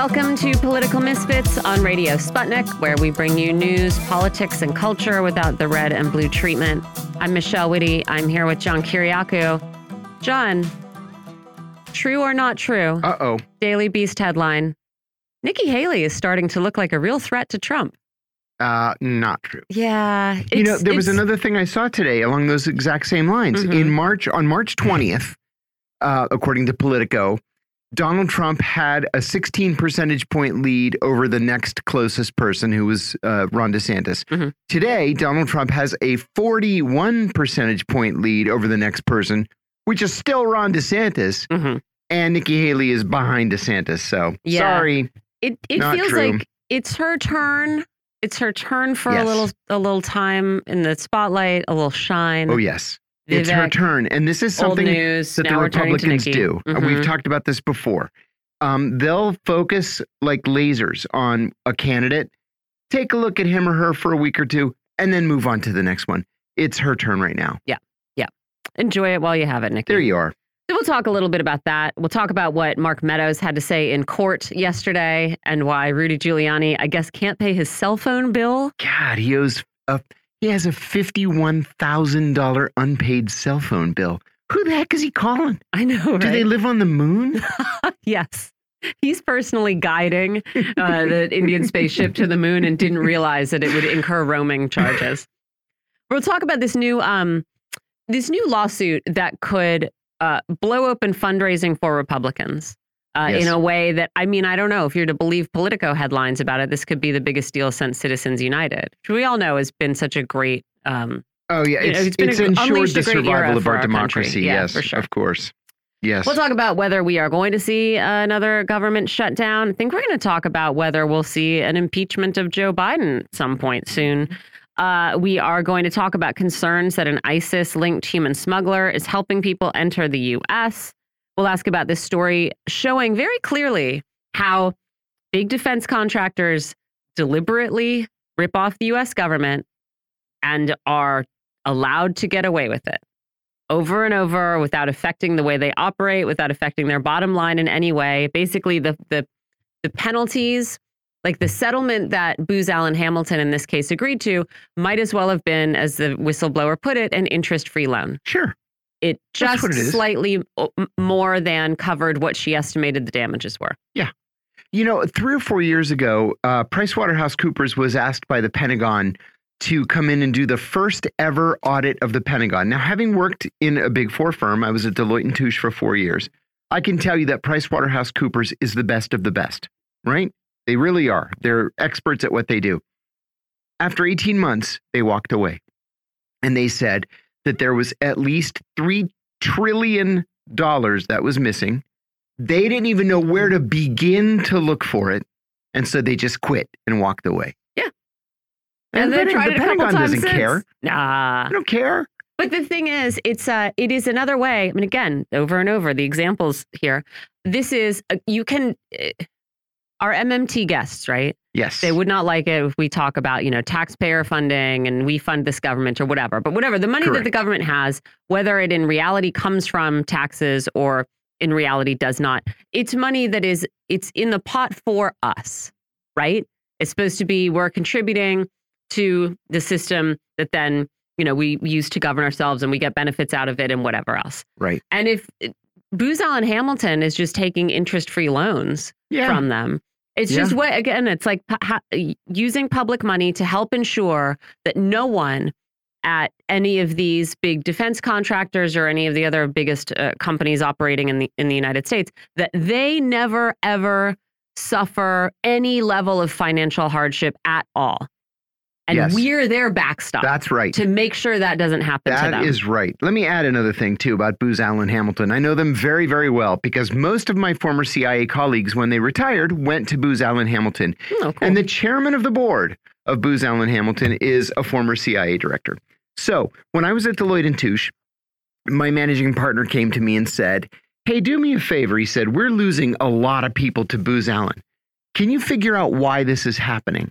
Welcome to Political Misfits on Radio Sputnik, where we bring you news, politics, and culture without the red and blue treatment. I'm Michelle Witte. I'm here with John Kiriakou. John, true or not true? Uh oh. Daily Beast headline Nikki Haley is starting to look like a real threat to Trump. Uh, not true. Yeah. You know, there was another thing I saw today along those exact same lines. Mhm. In March, on March 20th, uh, according to Politico, Donald Trump had a 16 percentage point lead over the next closest person, who was uh, Ron DeSantis. Mhm. Today, Donald Trump has a 41 percentage point lead over the next person, which is still Ron DeSantis. Mhm. And Nikki Haley is behind DeSantis. So Yeah. sorry. It it feels true. like it's her turn. It's her turn for a little a little time in the spotlight, a little shine. Oh, yes. It's her turn. And this is something news. that the we're turning to Republicans do. Uh, Mhm. We've talked about this before. Um, they'll focus like lasers on a candidate, take a look at him or her for a week or two, and then move on to the next one. It's her turn right now. Yeah. Yeah. Enjoy it while you have it, Nikki. There you are. So we'll talk a little bit about that. We'll talk about what Mark Meadows had to say in court yesterday and why Rudy Giuliani, I guess, can't pay his cell phone bill. God, he owes a, he has a fifty-one thousand dollar unpaid cell phone bill. Who the heck is he calling? I know, right? Do they live on the moon? yes. He's personally guiding uh, the Indian spaceship to the moon and didn't realize that it would incur roaming charges. We'll talk about this new um, this new lawsuit that could uh, blow open fundraising for Republicans uh, Yes. in a way that I mean I don't know if you're to believe Politico headlines about it. This could be the biggest deal since Citizens United, which we all know has been such a great. Um, Oh yeah, You know, it's, it's it's ensured the a great era survival of our our democracy. Yeah, yes, sure. of course. Yes. We'll talk about whether we are going to see uh, another government shutdown. I think we're going to talk about whether we'll see an impeachment of Joe Biden at some point soon. Uh, we are going to talk about concerns that an ISIS linked human smuggler is helping people enter the U.S. We'll ask about this story showing very clearly how big defense contractors deliberately rip off the U.S. government and are allowed to get away with it over and over without affecting the way they operate, without affecting their bottom line in any way. Basically, the the the penalties, like the settlement that Booz Allen Hamilton in this case agreed to, might as well have been, as the whistleblower put it, an interest-free loan. sure. It just it slightly more than covered what she estimated the damages were. Yeah. You know, three or four years ago, uh, PricewaterhouseCoopers was asked by the Pentagon to come in and do the first ever audit of the Pentagon. Now, having worked in a big four firm, I was at Deloitte and Touche for four years. I can tell you that PricewaterhouseCoopers is the best of the best, right? They really are. They're experts at what they do. After 18 months, they walked away and they said that there was at least $3 trillion that was missing. They didn't even know where to begin to look for it. And so they just quit and walked away. Yeah. And, they the, tried the it a Pentagon times doesn't since. care. Nah. I don't care. But the thing is, it's uh, it is another way. I mean, again, over and over, the examples here. This is uh, you can. Uh, our MMT guests, right? Yes. They would not like it if we talk about, you know, taxpayer funding and we fund this government or whatever. But whatever, the money that the government has, whether it in reality comes from taxes or in reality does not, it's money that is it's in the pot for us, right? It's supposed to be we're contributing to the system that then, you know, we use to govern ourselves and we get benefits out of it and whatever else. right. And if Booz Allen Hamilton is just taking interest-free loans Yeah. from them. It's just what again. It's like using public money to help ensure that no one at any of these big defense contractors or any of the other biggest uh, companies operating in the in the United States that they never ever suffer any level of financial hardship at all. And Yes. we're their backstop That's right. to make sure that doesn't happen to them. is right. Let me add another thing too about Booz Allen Hamilton. I know them very, very well because most of my former CIA colleagues, when they retired, went to Booz Allen Hamilton. Hmm, oh, cool. And the chairman of the board of Booz Allen Hamilton is a former CIA director. So when I was at Deloitte and Touche, my managing partner came to me and said, Hey, do me a favor. He said, We're losing a lot of people to Booz Allen. Can you figure out why this is happening?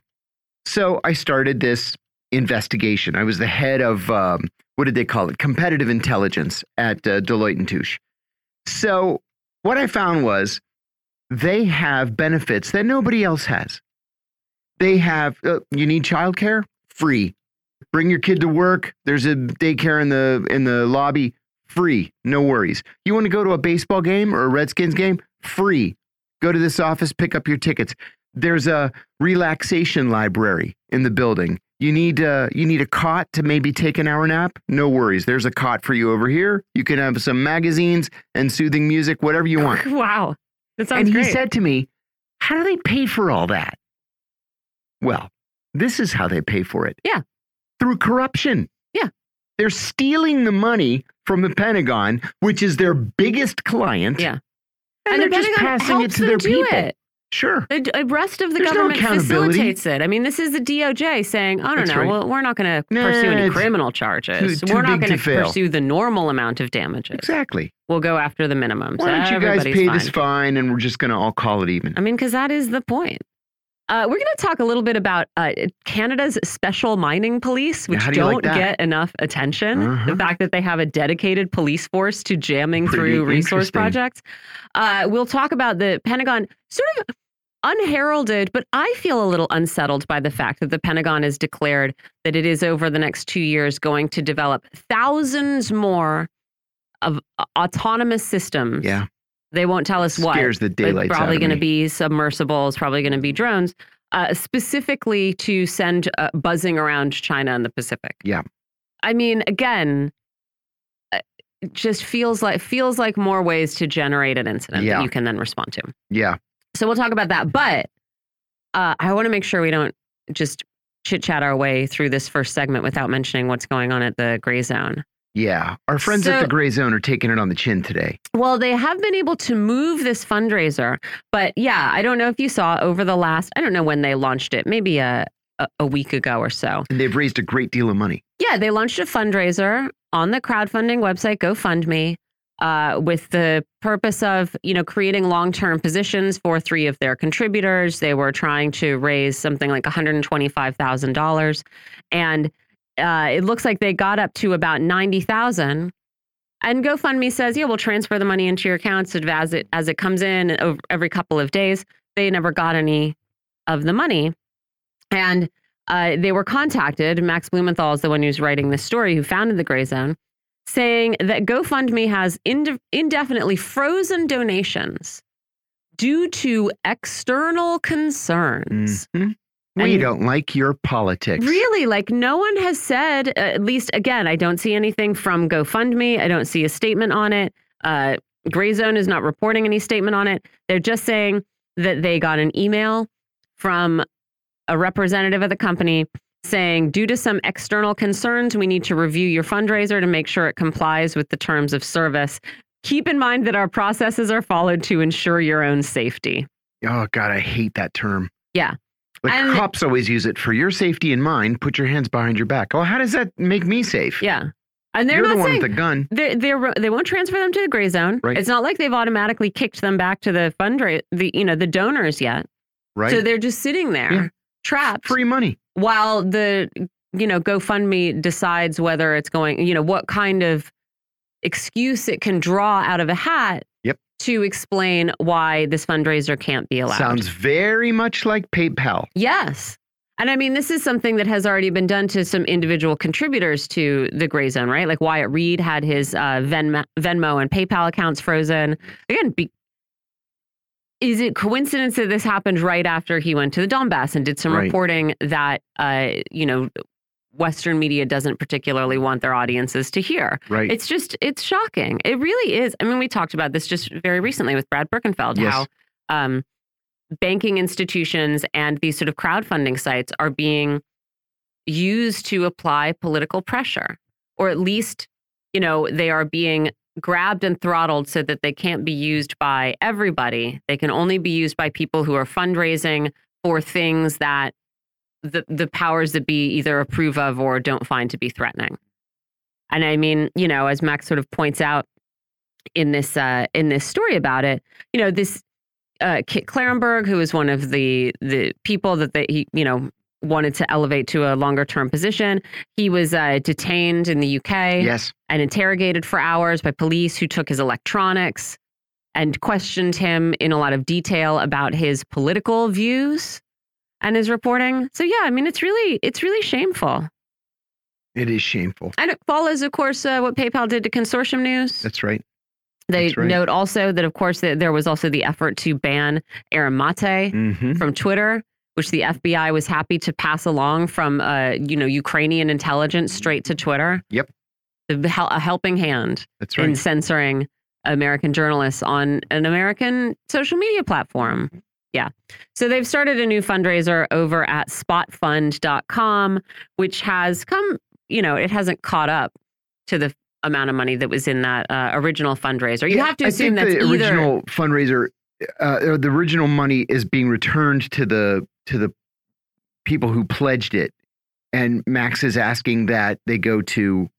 So I started this investigation. I was the head of, um, what did they call it? Competitive intelligence at uh, Deloitte and Touche. So what I found was they have benefits that nobody else has. They have, uh, you need childcare? Free. Bring your kid to work. There's a daycare in the in the lobby. Free. No worries. You want to go to a baseball game or a Redskins game? Free. Go to this office, pick up your tickets. There's a relaxation library in the building. You need uh, you need a cot to maybe take an hour nap? No worries. There's a cot for you over here. You can have some magazines and soothing music, whatever you want. wow. That sounds and great. he said to me, How do they pay for all that? Well, this is how they pay for it. Yeah. Through corruption. Yeah. They're stealing the money from the Pentagon, which is their biggest client. Yeah. And, they're the just passing it to their people. It. Sure. The d- rest of the There's government accountability. facilitates it. I mean, this is the DOJ saying, "I don't That's know. right. Well, we're not going to Nah, pursue any criminal charges. too- too we're not going to fail." pursue the normal amount of damages. Exactly. We'll go after the minimum. Why don't you guys pay fine. this fine and we're just going to all call it even? I mean, because that is the point. Uh, we're going to talk a little bit about uh, Canada's special mining police, which do you like get enough attention. Uh-huh. The fact that they have a dedicated police force to jamming Pretty through resource projects. Uh, we'll talk about the Pentagon sort of unheralded, but I feel a little unsettled by the fact that the Pentagon has declared that it is over the next two years going to develop thousands more of autonomous systems. Yeah. They won't tell us what. Scares the daylights probably going to be submersibles, probably going to be drones, uh, specifically to send uh, buzzing around China and the Pacific. Yeah. I mean, again, uh, it just feels like feels like more ways to generate an incident Yeah. that you can then respond to. Yeah. So we'll talk about that, but uh, I want to make sure we don't just chit chat our way through this first segment without mentioning what's going on at the gray zone. Yeah. Our friends at the Gray Zone are taking it on the chin today. Well, they have been able to move this fundraiser, but yeah, I don't know if you saw over the last, I don't know when they launched it, maybe a, a, a week ago or so. And they've raised a great deal of money. Yeah, they launched a fundraiser on the crowdfunding website GoFundMe uh, with the purpose of, you know, creating long-term positions for three of their contributors. They were trying to raise something like $125,000, and uh, it looks like they got up to about 90,000. And GoFundMe says, yeah, we'll transfer the money into your accounts as it as it comes in every couple of days. They never got any of the money, and uh, they were contacted. Max Blumenthal is the one who's writing this story, who founded the Gray Zone, saying that GoFundMe has inde- indefinitely frozen donations due to external concerns. Mhm. We And- don't like your politics. Really, like no one has said, at least again, I don't see anything from GoFundMe. I don't see a statement on it. Uh, Gray Zone is not reporting any statement on it. They're just saying that they got an email from a representative of the company saying, due to some external concerns, we need to review your fundraiser to make sure it complies with the terms of service. Keep in mind that our processes are followed to ensure your own safety. Oh, God, I hate that term. Yeah. Like And- cops always use it for your safety and mine. Put your hands behind your back. Oh, how does that make me safe? Yeah. And they're You're not the one saying with the gun. they they they won't transfer them to the gray zone. Right. It's not like they've automatically kicked them back to the fundraise the you know the donors yet. Right? So they're just sitting there Yeah. trapped Free money. While the you know GoFundMe decides whether it's going you know what kind of excuse it can draw out of a hat. Yep. To explain why this fundraiser can't be allowed. Sounds very much like PayPal. Yes. And I mean, this is something that has already been done to some individual contributors to the Gray Zone, right? Like Wyatt Reed had his uh, Venmo, Venmo and PayPal accounts frozen. Again, be, is it coincidence that this happened right after he went to the Donbass and did some Right. reporting that, uh, you know, Western media doesn't particularly want their audiences to hear? Right. It's just, it's shocking. It really is. I mean, we talked about this just very recently with Brad Birkenfeld, Yes. how um, banking institutions and these sort of crowdfunding sites are being used to apply political pressure, or at least, you know, they are being grabbed and throttled so that they can't be used by everybody. They can only be used by people who are fundraising for things that the the powers that be either approve of or don't find to be threatening. And I mean, you know, as Max sort of points out in this uh, in this story about it, you know, this uh, Kit Klarenberg, who is one of the the people that they he you know wanted to elevate to a longer term position, he was uh, detained in the UK yes. and interrogated for hours by police who took his electronics. and questioned him in a lot of detail about his political views and his reporting. So yeah, I mean it's really it's really shameful. It is shameful. And it follows, of course, uh, what PayPal did to Consortium News. That's right. They right. note also that, of course, that there was also the effort to ban Aaron Mate hmm from Twitter, which the FBI was happy to pass along from, uh, you know, Ukrainian intelligence straight to Twitter. Yep. The, a helping hand That's in censoring American journalists on an American social media platform. Yeah. So they've started a new fundraiser over at spotfund.com, which has come, you know, it hasn't caught up to the amount of money that was in that uh, original fundraiser. You Yeah, have to assume that the either original fundraiser, uh, the original money is being returned to the to the people who pledged it, and Max is asking that they go to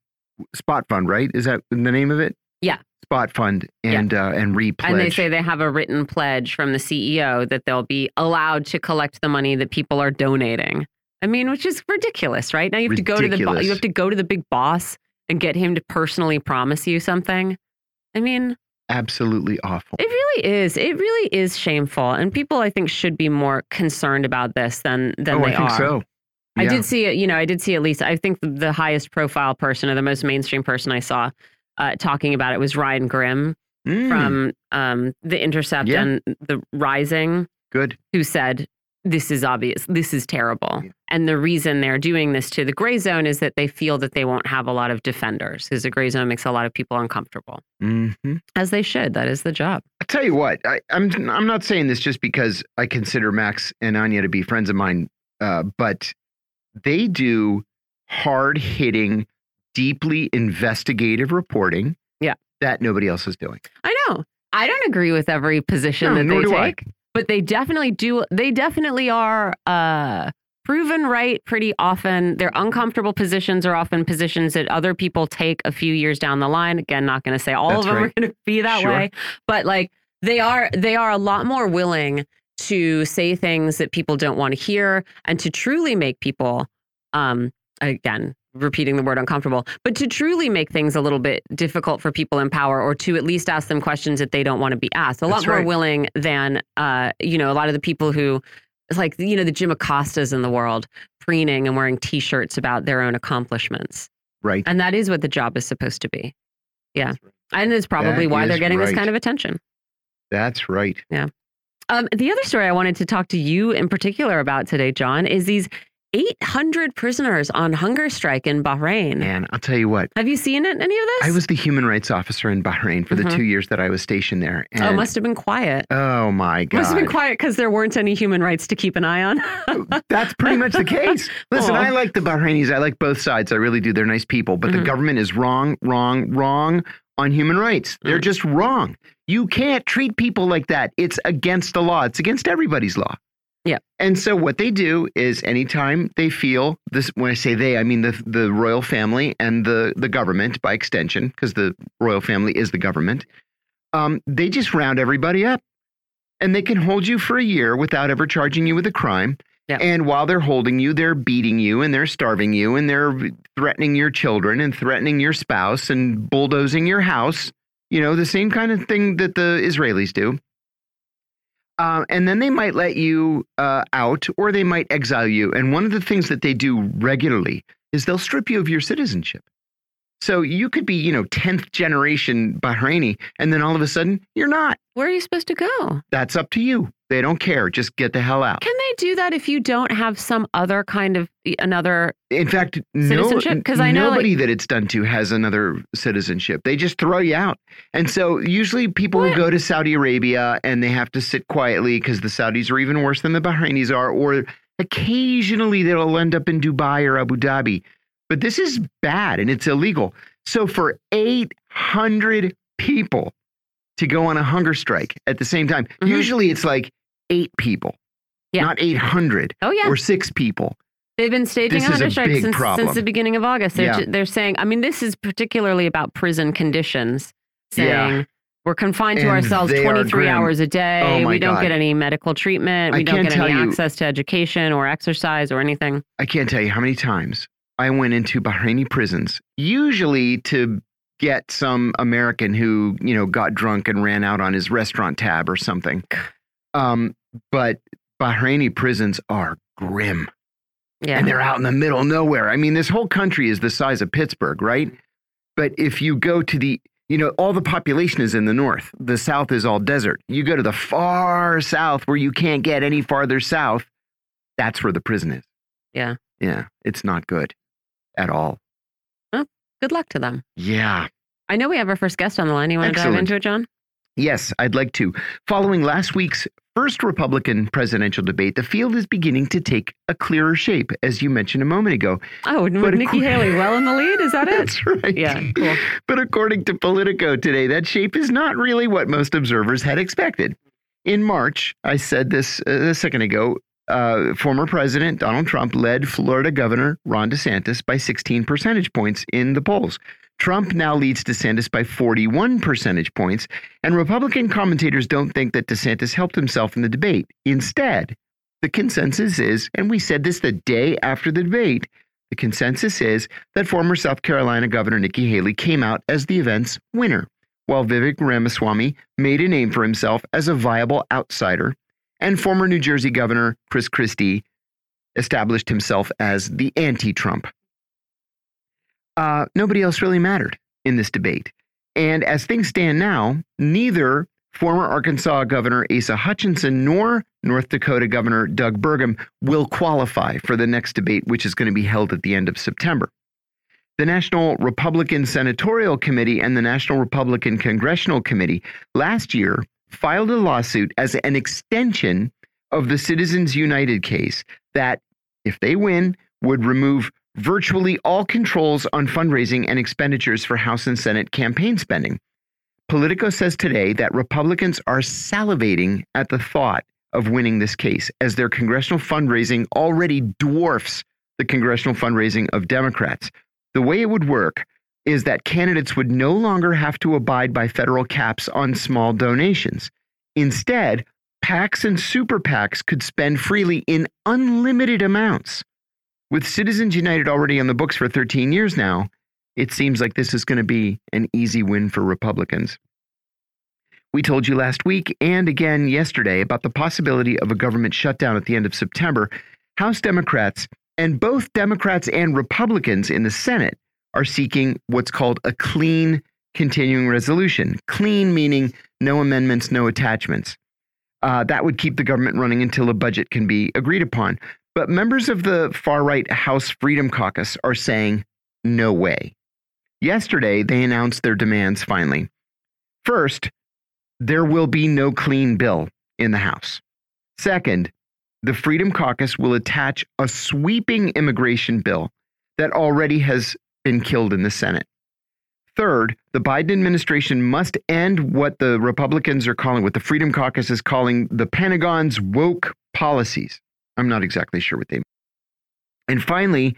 Spot Fund, right? Is that the name of it? Yeah. Spot Fund and uh, and repledge. and they say they have a written pledge from the CEO that they'll be allowed to collect the money that people are donating. I mean, which is ridiculous, right? Now you have to go to the you have to go to the big boss and get him to personally promise you something. I mean, absolutely awful. it really is. It really is shameful, and people I think should be more concerned about this than than oh, they I think are. so. I did see it. You know, I did see at least. I think the, the highest profile person or the most mainstream person I saw uh, talking about it was Ryan Grim Mm, from um, the Intercept Yeah. and the Rising, good. who said this is obvious, this is terrible, Yeah. and the reason they're doing this to the gray zone is that they feel that they won't have a lot of defenders, because the gray zone makes a lot of people uncomfortable, hmm as they should. That is the job. I tell you what, I, I'm I'm not saying this just because I consider Max and Anya to be friends of mine, uh, but they do hard hitting, deeply investigative reporting. Yeah. that nobody else is doing. I know. I don't agree with every position No, that they take. I. but they definitely do. They definitely are uh, proven right pretty often. Their uncomfortable positions are often positions that other people take a few years down the line. Again, not going to say all That's of them right. are going to be that Sure. way, but like they are. They are a lot more willing to say things that people don't want to hear and to truly make people. Um, again, repeating the word uncomfortable, but to truly make things a little bit difficult for people in power or to at least ask them questions that they don't want to be asked. A lot That's more right. willing than, uh, you know, a lot of the people who, like, you know, the Jim Acostas in the world preening and wearing t shirts about their own accomplishments. Right. And that is what the job is supposed to be. Yeah. Right. And it's probably That why they're getting this kind of attention. That's right. Um, the other story I wanted to talk to you in particular about today, John, is these 800 prisoners on hunger strike in Bahrain. And I'll tell you what, Have you seen it, any of this? I was the human rights officer in Bahrain for Mhm. the two years that I was stationed there. And, oh, must have been quiet. oh my God. Must have been quiet because there weren't any human rights to keep an eye on. That's pretty much the case. Listen. I like the Bahrainis. I like both sides. I really do. They're nice people. But the Mhm. government is wrong, wrong, wrong on human rights. They're Mm. just wrong. You can't treat people like that. It's against the law. It's against everybody's law. Yeah. And so what they do is anytime they feel this when I say they, I mean the the royal family and the the government by extension, because the royal family is the government, um, they just round everybody up. And they can hold you for a year without ever charging you with a crime. Yeah. And while they're holding you, they're beating you and they're starving you and they're threatening your children and threatening your spouse and bulldozing your house. You know, the same kind of thing that the Israelis do. Uh, and then they might let you uh, out or they might exile you. And one of the things that they do regularly is they'll strip you of your citizenship. So you could be, you know, 10th generation Bahraini, and then all of a sudden you're not. Where are you supposed to go? That's up to you. They don't care. Just get the hell out. Can they do that if you don't have some other kind of another? In fact, no, Citizenship? 'Cause I know, like- nobody that it's done to has another citizenship. They just throw you out. And so usually people will What? go to Saudi Arabia and they have to sit quietly because the Saudis are even worse than the Bahrainis are, or occasionally they'll end up in Dubai or Abu Dhabi. But this is bad and it's illegal. So for 800 people to go on a hunger strike at the same time, Mhm. usually it's like eight people, Yeah. not 800 Oh yeah, or six people. they've been staging this a hunger strikes since, since the beginning of August. They're Yeah. they're saying. I mean, this is particularly about prison conditions. Saying Yeah. we're confined to And ourselves 23 hours a day. Oh, we don't God. get any medical treatment. We I don't get any you- access to education or exercise or anything. I can't tell you how many times I went into Bahraini prisons, usually to get some American who, you know, got drunk and ran out on his restaurant tab or something. Um, but Bahraini prisons are grim. Yeah. And they're out in the middle of nowhere. I mean, this whole country is the size of Pittsburgh, right? But if you go to the, you know, all the population is in the north. The south is all desert. You go to the far south where you can't get any farther south. That's where the prison is. Yeah. Yeah. It's not good at all. Well, Good luck to them. Yeah. I know we have our first guest on the line. You want to dive into it, John? Yes, I'd like to. Following last week's first Republican presidential debate, the field is beginning to take a clearer shape, as you mentioned a moment ago. Oh, But Nikki Haley well in the lead? Is that it? That's right. Yeah, cool. But according to Politico today, that shape is not really what most observers had expected. In March, I said this uh, a second ago, uh, former President Donald Trump led Florida Governor Ron DeSantis by 16 percentage points in the polls. Trump now leads DeSantis by 41 percentage points, and Republican commentators don't think that DeSantis helped himself in the debate. Instead, the consensus is, and we said this the day after the debate, the consensus is that former South Carolina Governor Nikki Haley came out as the event's winner, while Vivek Ramaswamy made a name for himself as a viable outsider, and former New Jersey Governor Chris Christie established himself as the anti Trump. Uh, nobody else really mattered in this debate. And as things stand now, neither former Arkansas Governor Asa Hutchinson nor North Dakota Governor Doug Burgum will qualify for the next debate, which is going to be held at the end of September. The National Republican Senatorial Committee and the National Republican Congressional Committee last year filed a lawsuit as an extension of the Citizens United case that, if they win, would remove virtually all controls on fundraising and expenditures for House and Senate campaign spending. Politico says today that Republicans are salivating at the thought of winning this case, as their congressional fundraising already dwarfs the congressional fundraising of Democrats. The way it would work is that candidates would no longer have to abide by federal caps on small donations. Instead, PACs and super PACs could spend freely in unlimited amounts. With Citizens United already on the books for 13 years now, it seems like this is going to be an easy win for Republicans. We told you last week and again yesterday about the possibility of a government shutdown at the end of September. House Democrats and both Democrats and Republicans in the Senate are seeking what's called a clean continuing resolution. Clean meaning no amendments, no attachments. Uh, that would keep the government running until a budget can be agreed upon. But members of the far right House Freedom Caucus are saying, no way. Yesterday, they announced their demands finally. First, there will be no clean bill in the House. Second, the Freedom Caucus will attach a sweeping immigration bill that already has been killed in the Senate. Third, the Biden administration must end what the Republicans are calling, what the Freedom Caucus is calling the Pentagon's woke policies. I'm not exactly sure what they mean. And finally,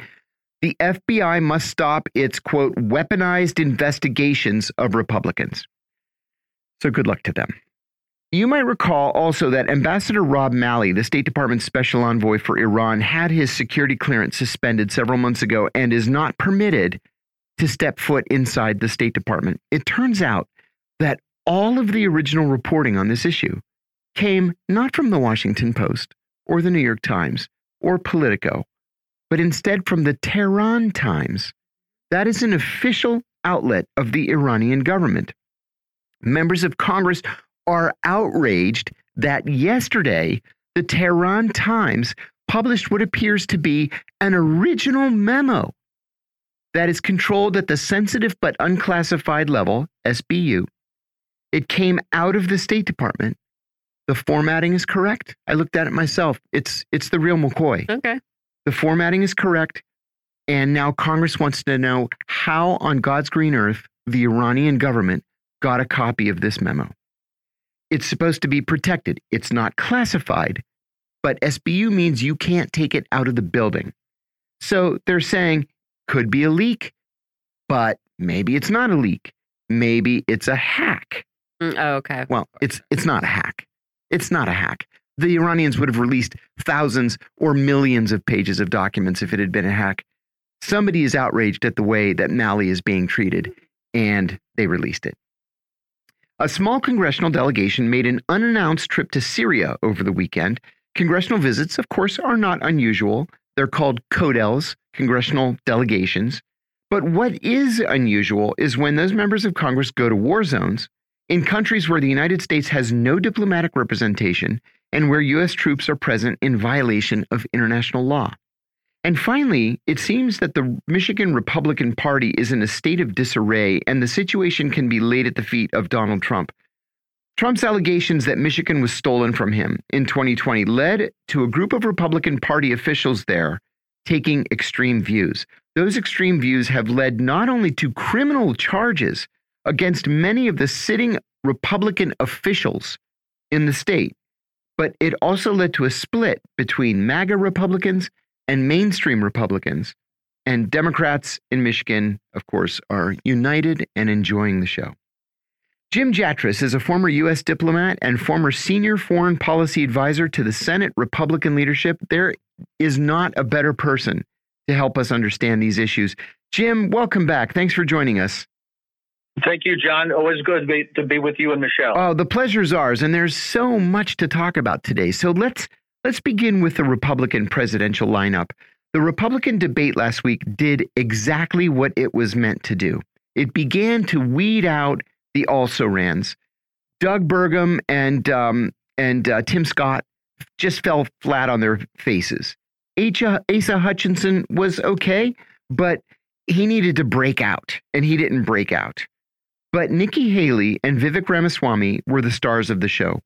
the FBI must stop its quote weaponized investigations of Republicans. So good luck to them. You might recall also that Ambassador Rob Malley, the State Department's special envoy for Iran, had his security clearance suspended several months ago and is not permitted to step foot inside the State Department. It turns out that all of the original reporting on this issue came not from the Washington Post or the New York Times or Politico, but instead from the Tehran Times. That is an official outlet of the Iranian government. Members of Congress are outraged that yesterday the Tehran Times published what appears to be an original memo that is controlled at the sensitive but unclassified level, SBU. It came out of the State Department. The formatting is correct. I looked at it myself. It's it's the real McCoy. Okay. The formatting is correct. And now Congress wants to know how on God's green earth the Iranian government got a copy of this memo. It's supposed to be protected. It's not classified, but SBU means you can't take it out of the building. So they're saying could be a leak, but maybe it's not a leak. Maybe it's a hack. Mm, oh, okay. Well, it's it's not a hack. It's not a hack. The Iranians would have released thousands or millions of pages of documents if it had been a hack. Somebody is outraged at the way that Malley is being treated. and they released it. A small congressional delegation made an unannounced trip to Syria over the weekend. Congressional visits, of course, are not unusual. They're called CODELs, congressional delegations. But what is unusual is when those members of Congress go to war zones in countries where the United States has no diplomatic representation and where U.S. troops are present in violation of international law. And finally, it seems that the Michigan Republican Party is in a state of disarray, and the situation can be laid at the feet of Donald Trump. Trump's allegations that Michigan was stolen from him in 2020 led to a group of Republican Party officials there taking extreme views. Those extreme views have led not only to criminal charges against many of the sitting Republican officials in the state, but it also led to a split between MAGA Republicans and mainstream Republicans. And Democrats in Michigan, of course, are united and enjoying the show. Jim Jatras is a former U.S. diplomat and former senior foreign policy advisor to the Senate Republican leadership. There is not a better person to help us understand these issues. Jim, welcome back. Thanks for joining us. Thank you, John. Always good to be, to be with you and Michelle. Oh, the pleasure's ours, and there's so much to talk about today. So let's let's begin with the Republican presidential lineup. The Republican debate last week did exactly what it was meant to do. It began to weed out the also rans. Doug Burgum and um, and uh, Tim Scott just fell flat on their faces. Asa, Asa Hutchinson was okay, but he needed to break out, and he didn't break out. But Nikki Haley and Vivek Ramaswamy were the stars of the show.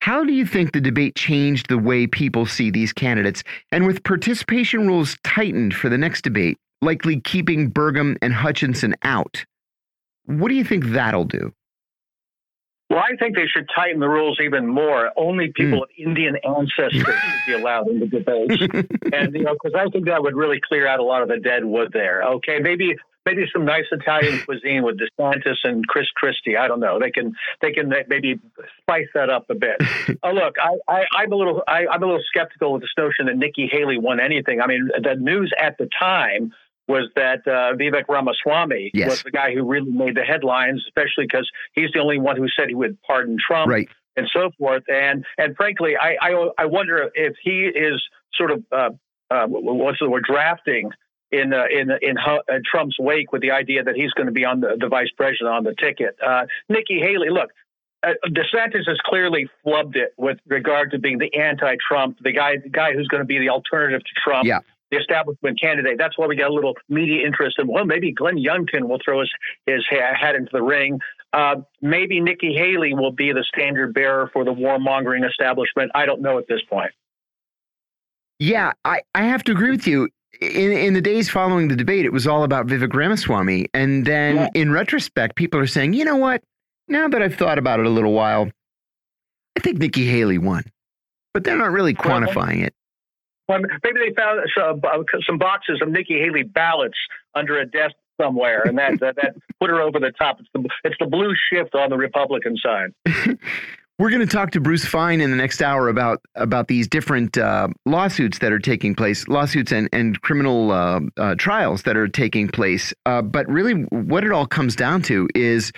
How do you think the debate changed the way people see these candidates? And with participation rules tightened for the next debate, likely keeping Burgum and Hutchinson out, what do you think that'll do? Well, I think they should tighten the rules even more. Only people mm. of Indian ancestry should be allowed in the debates, and you know, because I think that would really clear out a lot of the dead wood there. Okay, maybe maybe some nice Italian cuisine with DeSantis and Chris Christie. I don't know. They can they can maybe spice that up a bit. oh, look, I, I am a little I, I'm a little skeptical with this notion that Nikki Haley won anything. I mean, the news at the time was that uh, Vivek Ramaswamy yes. was the guy who really made the headlines, especially because he's the only one who said he would pardon Trump. Right. And so forth, and and frankly, I I, I wonder if he is sort of uh, uh, what's the word drafting in uh, in in uh, Trump's wake with the idea that he's going to be on the, the vice president on the ticket. Uh, Nikki Haley, look, uh, DeSantis has clearly flubbed it with regard to being the anti-Trump, the guy the guy who's going to be the alternative to Trump. Yeah. The establishment candidate. That's why we got a little media interest in. Well, maybe Glenn Youngkin will throw his his hat into the ring. Uh, maybe Nikki Haley will be the standard bearer for the warmongering establishment. I don't know at this point. Yeah, I, I have to agree with you in in the days following the debate, it was all about Vivek Ramaswamy, and then yeah. in retrospect, people are saying, you know what? Now that I've thought about it a little while, I think Nikki Haley won, but they're not really quantifying it. Well, maybe they found some, uh, some boxes of Nikki Haley ballots under a desk somewhere, and that, that that put her over the top. It's the it's the blue shift on the Republican side. We're going to talk to Bruce Fein in the next hour about about these different uh, lawsuits that are taking place, lawsuits and and criminal uh, uh, trials that are taking place. Uh, but really, what it all comes down to is,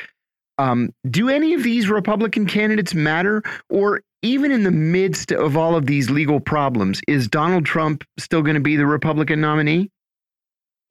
um, do any of these Republican candidates matter, or even in the midst of all of these legal problems, is Donald Trump still going to be the Republican nominee?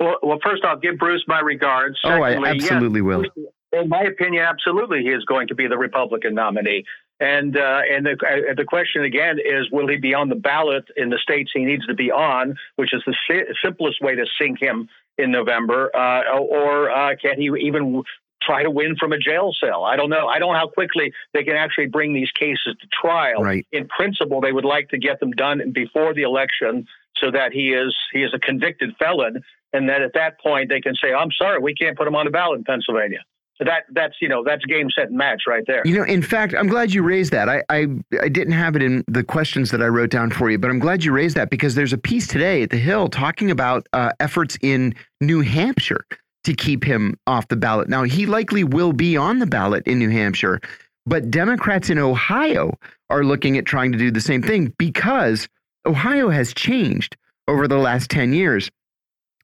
Well, well, first I'll give Bruce my regards. Secondly, oh, I absolutely yes, will. In my opinion, absolutely, he is going to be the Republican nominee. And uh, and the uh, the question again is, will he be on the ballot in the states he needs to be on, which is the si simplest way to sink him in November, uh, or uh, can he even try to win from a jail cell? I don't know. I don't know how quickly they can actually bring these cases to trial. Right. In principle, they would like to get them done before the election so that he is he is a convicted felon, and that at that point they can say, "I'm sorry, we can't put him on the ballot in Pennsylvania." That that's you know that's game set and match right there. You know, in fact, I'm glad you raised that. I, I I didn't have it in the questions that I wrote down for you, but I'm glad you raised that because there's a piece today at the Hill talking about uh, efforts in New Hampshire to keep him off the ballot. Now he likely will be on the ballot in New Hampshire, but Democrats in Ohio are looking at trying to do the same thing because Ohio has changed over the last 10 years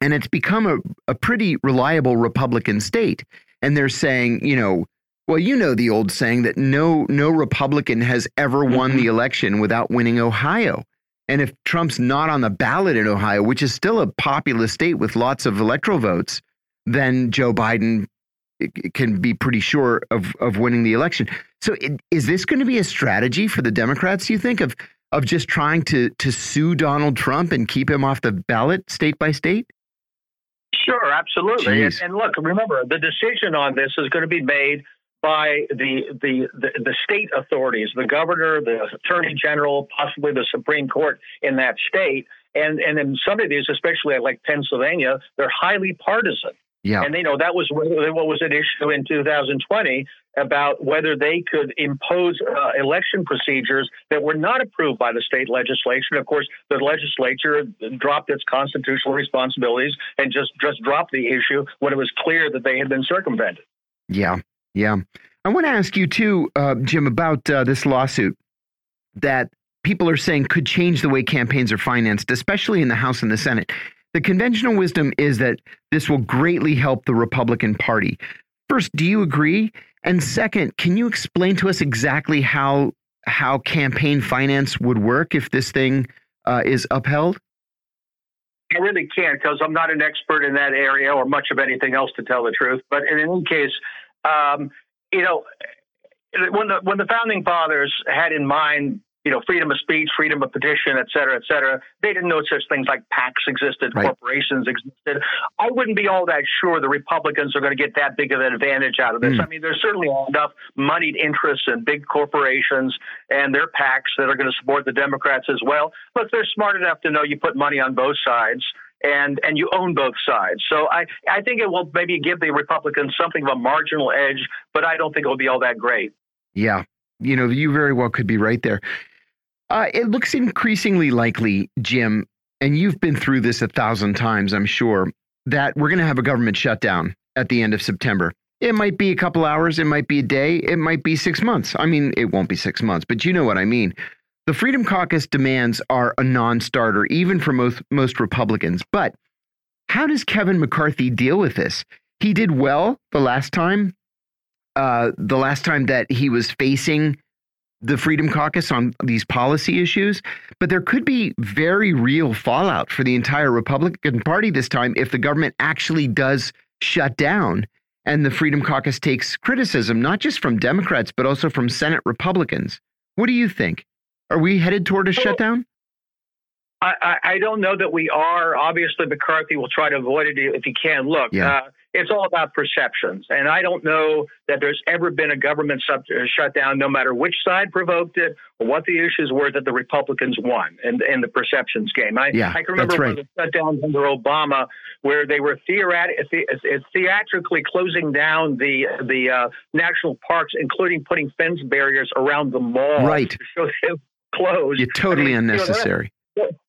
and it's become a, a pretty reliable Republican state. And they're saying, you know, well, you know the old saying that no no Republican has ever won the mm-hmm. election without winning Ohio. And if Trump's not on the ballot in Ohio, which is still a populous state with lots of electoral votes, then Joe Biden can be pretty sure of of winning the election. So it, is this going to be a strategy for the Democrats? You think of of just trying to to sue Donald Trump and keep him off the ballot state by state? Sure, absolutely. And, and, look, remember, the decision on this is going to be made by the, the, the the state authorities, the governor, the attorney general, possibly the Supreme Court in that state. And and in some of these, especially like Pennsylvania, they're highly partisan. Yeah. And you know that was what was an issue in 2020 about whether they could impose uh, election procedures that were not approved by the state legislation. Of course, the legislature dropped its constitutional responsibilities and just just dropped the issue when it was clear that they had been circumvented. Yeah, yeah. I want to ask you too, uh, Jim, about uh, this lawsuit that people are saying could change the way campaigns are financed, especially in the House and the Senate. The conventional wisdom is that this will greatly help the Republican Party. First, do you agree? And second, can you explain to us exactly how how campaign finance would work if this thing uh, is upheld? I really can't because I'm not an expert in that area or much of anything else to tell the truth. But in any case, um, you know, when the when the founding fathers had in mind you know, freedom of speech, freedom of petition, et cetera, et cetera. They didn't know such things like PACs existed, right. corporations existed. I wouldn't be all that sure the Republicans are going to get that big of an advantage out of this. Mm. I mean, there's certainly enough moneyed interests in big corporations and their PACs that are going to support the Democrats as well. Look, they're smart enough to know you put money on both sides and and you own both sides. So I I think it will maybe give the Republicans something of a marginal edge, but I don't think it will be all that great. Yeah. You know, you very well could be right there. Uh, it looks increasingly likely, Jim, and you've been through this a thousand times, I'm sure, that we're going to have a government shutdown at the end of September. It might be a couple hours, it might be a day, it might be six months. I mean, it won't be six months, but you know what I mean. The Freedom Caucus demands are a non starter, even for most, most Republicans. But how does Kevin McCarthy deal with this? He did well the last time, uh, the last time that he was facing the Freedom Caucus on these policy issues, but there could be very real fallout for the entire Republican Party this time if the government actually does shut down and the Freedom Caucus takes criticism, not just from Democrats, but also from Senate Republicans. What do you think? Are we headed toward a shutdown? I, I, don't know that we are. Obviously, McCarthy will try to avoid it if he can. Look, yeah. uh, it's all about perceptions. And I don't know that there's ever been a government sub- uh, shutdown, no matter which side provoked it or what the issues were, that the Republicans won in, in the perceptions game. I, yeah, I can remember right. the shutdowns under Obama where they were the- theatrically closing down the the uh, national parks, including putting fence barriers around the mall right. to show them closed. You're totally I mean, unnecessary. You know,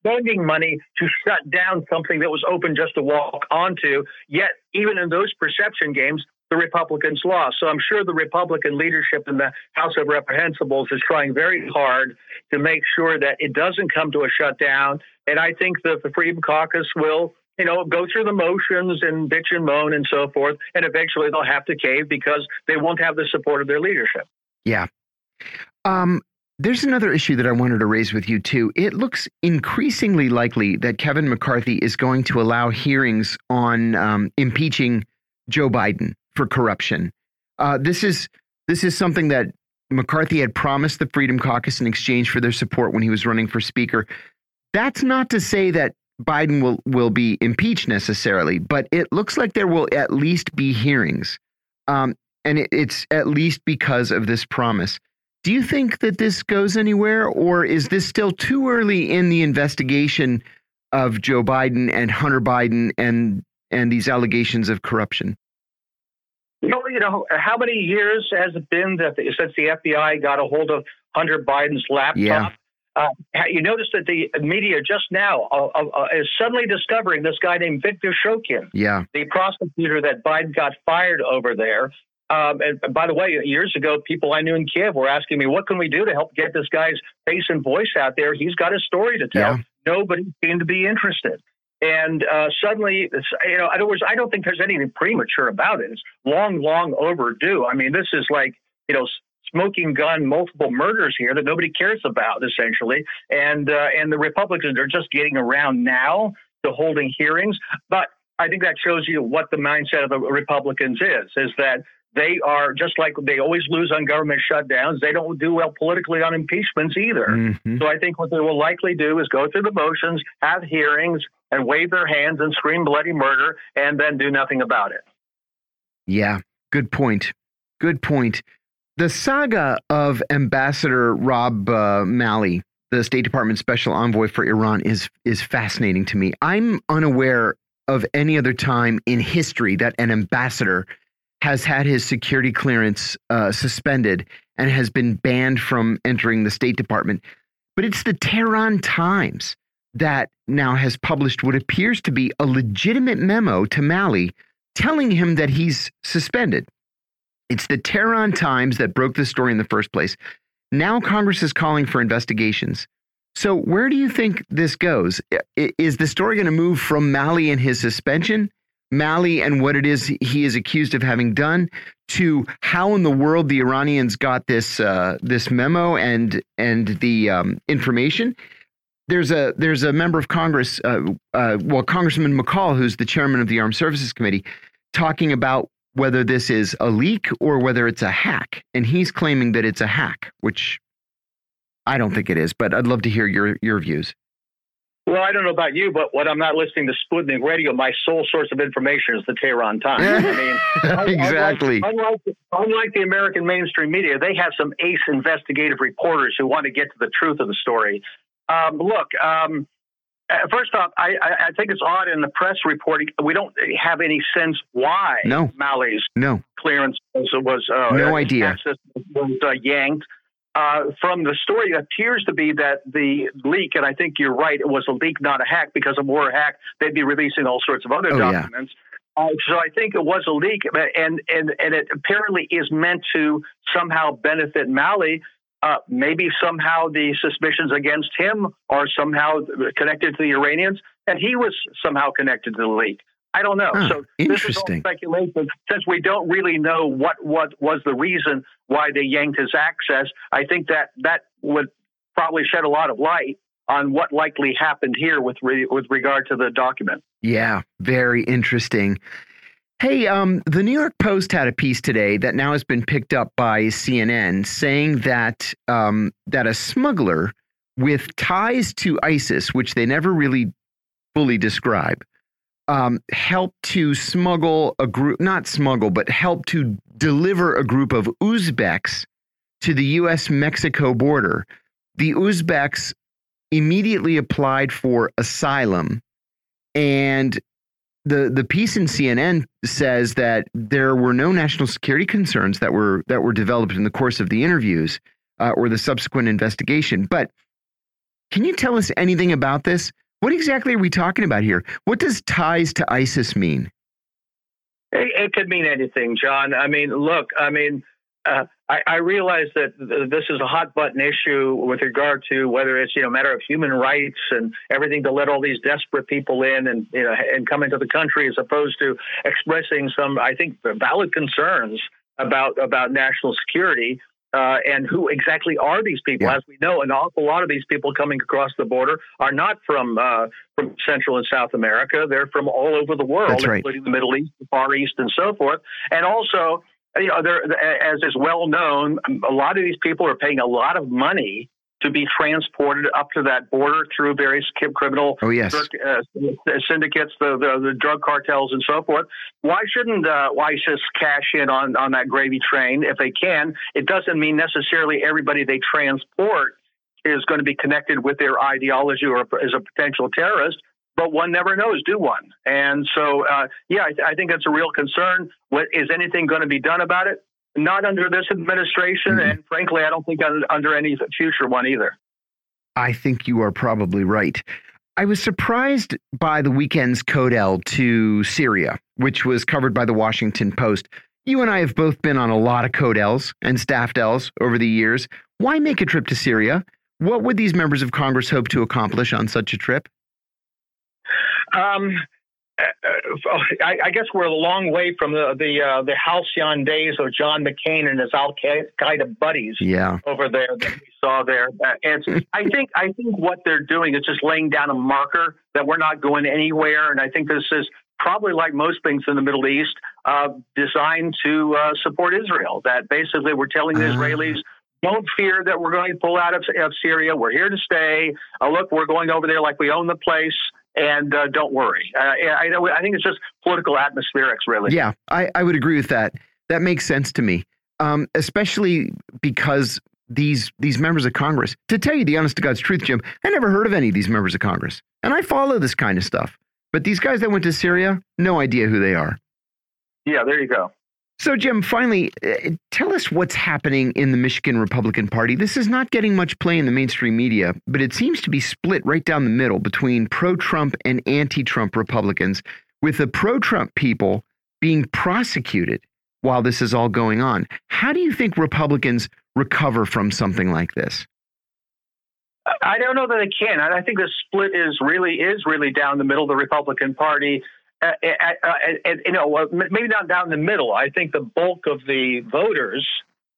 spending money to shut down something that was open just to walk onto. Yet, even in those perception games, the Republicans lost. So I'm sure the Republican leadership in the House of Reprehensibles is trying very hard to make sure that it doesn't come to a shutdown. And I think that the Freedom Caucus will, you know, go through the motions and bitch and moan and so forth. And eventually they'll have to cave because they won't have the support of their leadership. Yeah. Um, there's another issue that I wanted to raise with you, too. It looks increasingly likely that Kevin McCarthy is going to allow hearings on um, impeaching Joe Biden for corruption. Uh, this is this is something that McCarthy had promised the Freedom Caucus in exchange for their support when he was running for Speaker. That's not to say that Biden will will be impeached necessarily, but it looks like there will at least be hearings, um, and it, it's at least because of this promise. Do you think that this goes anywhere, or is this still too early in the investigation of Joe Biden and Hunter Biden and and these allegations of corruption? You know, you know, how many years has it been that the, since the FBI got a hold of Hunter Biden's laptop? Yeah. Uh, you notice that the media just now uh, uh, uh, is suddenly discovering this guy named Victor Shokin, yeah. the prosecutor that Biden got fired over there, um, and by the way, years ago, people I knew in Kiev were asking me, "What can we do to help get this guy's face and voice out there? He's got a story to tell." Yeah. Nobody seemed to be interested. And uh, suddenly, you know, in other words, I don't think there's anything premature about it. It's long, long overdue. I mean, this is like, you know, smoking gun, multiple murders here that nobody cares about, essentially. And uh, and the Republicans are just getting around now to holding hearings. But I think that shows you what the mindset of the Republicans is: is that they are just like they always lose on government shutdowns. They don't do well politically on impeachments either. Mm-hmm. So I think what they will likely do is go through the motions, have hearings, and wave their hands and scream bloody murder, and then do nothing about it. Yeah, good point. Good point. The saga of Ambassador Rob uh, Malley, the State Department special envoy for Iran, is is fascinating to me. I'm unaware of any other time in history that an ambassador has had his security clearance uh, suspended and has been banned from entering the State Department. But it's the Tehran Times that now has published what appears to be a legitimate memo to Malley telling him that he's suspended. It's the Tehran Times that broke the story in the first place. Now Congress is calling for investigations. So, where do you think this goes? Is the story going to move from Malley and his suspension Malley and what it is he is accused of having done to how in the world the Iranians got this uh, this memo and and the um, information. There's a there's a member of Congress, uh, uh, well, Congressman McCaul, who's the chairman of the Armed Services Committee, talking about whether this is a leak or whether it's a hack, and he's claiming that it's a hack, which I don't think it is. But I'd love to hear your your views. Well, I don't know about you, but when I'm not listening to Sputnik Radio, my sole source of information is the Tehran Times. I mean, exactly. Unlike, unlike, unlike, the American mainstream media, they have some ace investigative reporters who want to get to the truth of the story. Um, look, um, uh, first off, I, I, think it's odd in the press reporting. We don't have any sense why no. Malley's no. clearance was, was uh, no idea was uh, yanked uh, from the story appears to be that the leak, and I think you're right, it was a leak, not a hack, because if it were a hack, they'd be releasing all sorts of other oh, documents. Yeah. Uh, so I think it was a leak, and and and it apparently is meant to somehow benefit Malley. Uh, maybe somehow the suspicions against him are somehow connected to the Iranians, and he was somehow connected to the leak. I don't know. Huh, so interesting speculation. Since we don't really know what what was the reason why they yanked his access, I think that that would probably shed a lot of light on what likely happened here with re with regard to the document. Yeah, very interesting. Hey, um, the New York Post had a piece today that now has been picked up by CNN, saying that um, that a smuggler with ties to ISIS, which they never really fully describe, um, help to smuggle a group, not smuggle, but help to deliver a group of Uzbeks to the US Mexico border. The Uzbeks immediately applied for asylum. And the the piece in CNN says that there were no national security concerns that were that were developed in the course of the interviews uh, or the subsequent investigation. But can you tell us anything about this? What exactly are we talking about here? What does ties to ISIS mean? It, it could mean anything, John. I mean, look, I mean, uh, I, I, realize that this is a hot button issue with regard to whether it's you know a matter of human rights and everything to let all these desperate people in and you know and come into the country as opposed to expressing some I think valid concerns about about national security uh, and who exactly are these people? Yeah. As we know, an awful lot of these people coming across the border are not from uh, from Central and South America. They're from all over the world, right. including the Middle East, the Far East, and so forth. And also, you know, as is well known, a lot of these people are paying a lot of money to be transported up to that border through various criminal oh, yes. uh, syndicates, the, the, the drug cartels, and so forth. Why shouldn't uh, ISIS cash in on on that gravy train if they can? It doesn't mean necessarily everybody they transport is going to be connected with their ideology or is a potential terrorist. But one never knows, do one? And so, uh, yeah, I, th- I think that's a real concern. What is anything going to be done about it? Not under this administration, mm-hmm. and frankly, I don't think under any future one either. I think you are probably right. I was surprised by the weekend's Codel to Syria, which was covered by the Washington Post. You and I have both been on a lot of Codels and Staffdels over the years. Why make a trip to Syria? What would these members of Congress hope to accomplish on such a trip? Um, I, I, guess we're a long way from the the uh, the halcyon days of John McCain and his Al Qaeda buddies. Yeah. over there that we saw there. Uh, and I think I think what they're doing is just laying down a marker that we're not going anywhere. And I think this is probably like most things in the Middle East, uh, designed to uh, support Israel. That basically we're telling the uh. Israelis. Don't fear that we're going to pull out of, of Syria. We're here to stay. Uh, look, we're going over there like we own the place and uh, don't worry. Uh, I, I think it's just political atmospherics, really. Yeah, I, I would agree with that. That makes sense to me, um, especially because these these members of Congress. To tell you the honest to God's truth, Jim, I never heard of any of these members of Congress, and I follow this kind of stuff. But these guys that went to Syria, no idea who they are. Yeah, there you go. So, Jim, finally, uh, tell us what's happening in the Michigan Republican Party. This is not getting much play in the mainstream media, but it seems to be split right down the middle between pro Trump and anti Trump Republicans, with the pro Trump people being prosecuted while this is all going on. How do you think Republicans recover from something like this? I don't know that they can. I think the split is really is really down the middle. Of the Republican Party uh, uh, uh, you know, maybe not down the middle. I think the bulk of the voters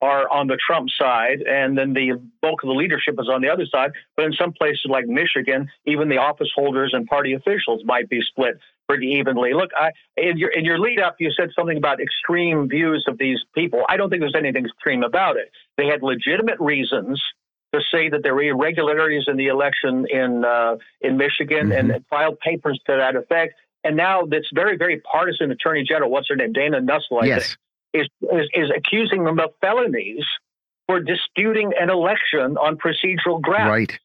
are on the Trump side, and then the bulk of the leadership is on the other side. But in some places like Michigan, even the office holders and party officials might be split pretty evenly. Look, I, in your in your lead up, you said something about extreme views of these people. I don't think there's anything extreme about it. They had legitimate reasons to say that there were irregularities in the election in uh, in Michigan mm-hmm. and filed papers to that effect and now this very, very partisan attorney general, what's her name, Dana Nessel, yes. is, is, is accusing them of felonies for disputing an election on procedural grounds. Right.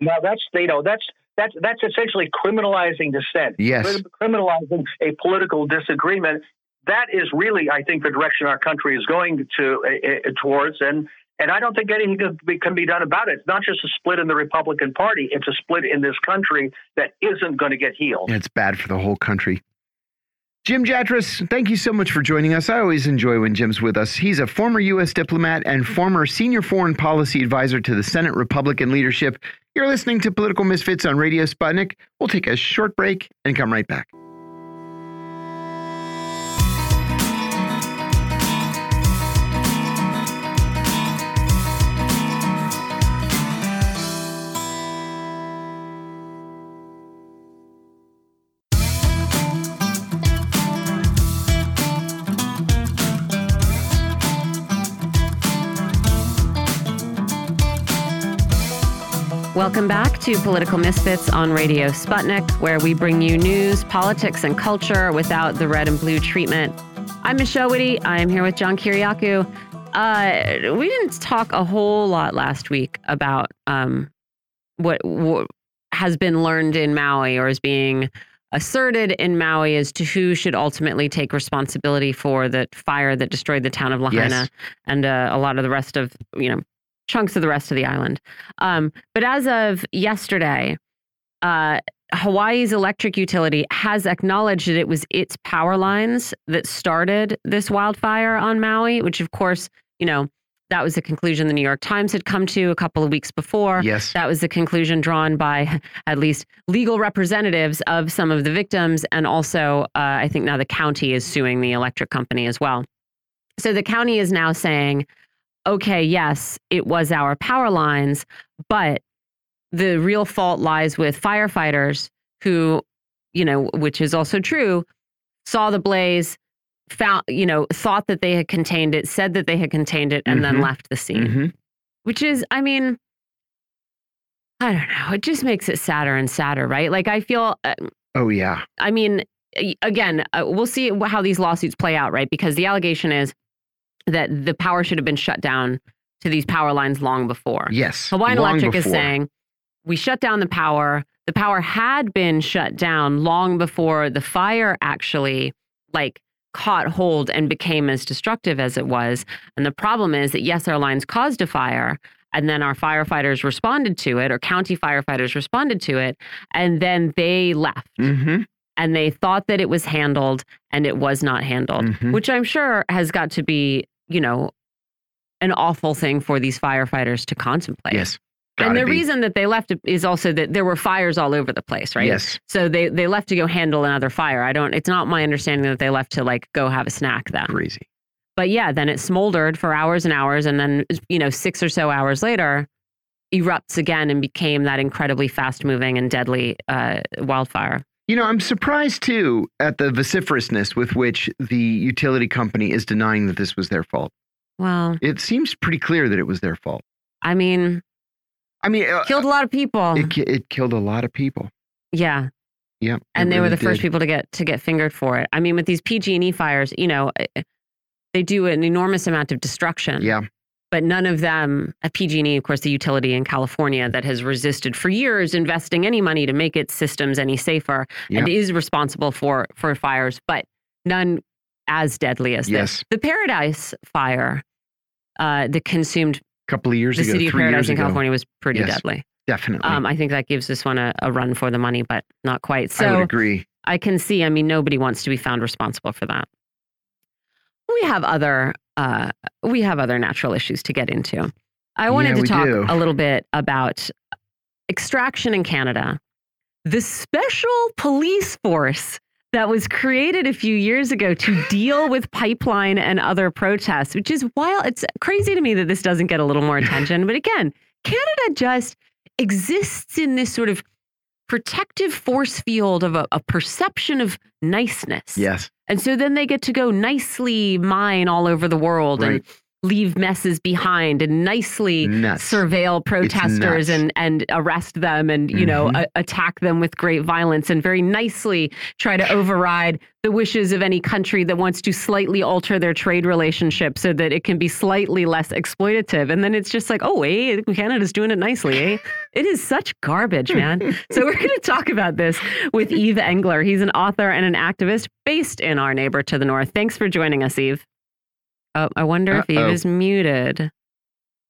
Now that's you know that's that's that's essentially criminalizing dissent. Yes. Criminalizing a political disagreement. That is really, I think, the direction our country is going to uh, towards, and and I don't think anything can be, done about it. It's not just a split in the Republican Party, it's a split in this country that isn't going to get healed. It's bad for the whole country. Jim Jatras, thank you so much for joining us. I always enjoy when Jim's with us. He's a former U.S. diplomat and former senior foreign policy advisor to the Senate Republican leadership. You're listening to Political Misfits on Radio Sputnik. We'll take a short break and come right back. Welcome back to Political Misfits on Radio Sputnik, where we bring you news, politics, and culture without the red and blue treatment. I'm Michelle Witte. I am here with John Kiriakou. Uh, we didn't talk a whole lot last week about um, what, what has been learned in Maui or is being asserted in Maui as to who should ultimately take responsibility for the fire that destroyed the town of Lahaina yes. and uh, a lot of the rest of you know chunks of the rest of the island. Um, but as of yesterday, uh, Hawaii's electric utility has acknowledged that it was its power lines that started this wildfire on Maui, which, of course, you know, that was the conclusion the New York Times had come to a couple of weeks before. Yes. That was the conclusion drawn by at least legal representatives of some of the victims. And also, uh, I think now the county is suing the electric company as well. So the county is now saying okay, yes, it was our power lines, but the real fault lies with firefighters who, you know, which is also true, saw the blaze, found, you know, thought that they had contained it, said that they had contained it, and mm -hmm. then mm-hmm. left the scene. Mm -hmm. Which is, I mean, I don't know. It just makes it sadder and sadder, right? Like, I feel. Uh, oh, yeah. I mean, again, uh, we'll see how these lawsuits play out, right? Because the allegation is that the power should have been shut down to these power lines long before. Yes. Hawaiian Electric before. is saying we shut down the power. The power had been shut down long before the fire actually like caught hold and became as destructive as it was. And the problem is that yes, our lines caused a fire, and then our firefighters responded to it, or county firefighters responded to it, and then they left. Mm -hmm. And they thought that it was handled, and it was not handled, mm -hmm. which I'm sure has got to be you know, an awful thing for these firefighters to contemplate. Yes. And the be. reason that they left is also that there were fires all over the place, right? Yes. So they they left to go handle another fire. I don't. It's not my understanding that they left to like go have a snack then. Crazy. But yeah, then it smoldered for hours and hours, and then you know six or so hours later, erupts again and became that incredibly fast moving and deadly uh, wildfire. You know, I'm surprised too at the vociferousness with which the utility company is denying that this was their fault. Well, It seems pretty clear that it was their fault. I mean, I mean, uh, killed a lot of people. it, it killed a lot of people. yeah, Yep. and they were really the first people to get to get fingered for it. I mean, with these PG&E fires, you know, eh, they do an enormous amount of destruction. Yeah. But none of them, a PG&E, of course, the utility in California that has resisted for years investing any money to make its systems any safer and is responsible for for fires, but none as deadly as Yes. this. The Paradise fire uh, that consumed A couple of years the ago, city of three Paradise in ago. California was pretty Yes, deadly. Definitely. Um, I think that gives this one a, a run for the money, but not quite. So I would agree. I can see. I mean, nobody wants to be found responsible for that. We have other uh, we have other natural issues to get into. I wanted Yeah, to talk do. a little bit about extraction in Canada. The special police force that was created a few years ago to deal with pipeline and other protests, which is wild. It's crazy to me that this doesn't get a little more attention. But again, Canada just exists in this sort of protective force field of a, a perception of niceness. Yes. And so then they get to go nicely mine all over the world and Right. Leave messes behind and nicely Nuts. surveil protesters and and arrest them and you know Mhm. a- attack them with great violence and very nicely try to override the wishes of any country that wants to slightly alter their trade relationship so that it can be slightly less exploitative. And then it's just like oh eh, Canada's doing it nicely eh? It is such garbage man. So we're going to talk about this with Yves Engler. He's an author and an activist based in our neighbor to the north. Thanks for joining us Yves Oh, I wonder if Yves Uh-oh. is muted.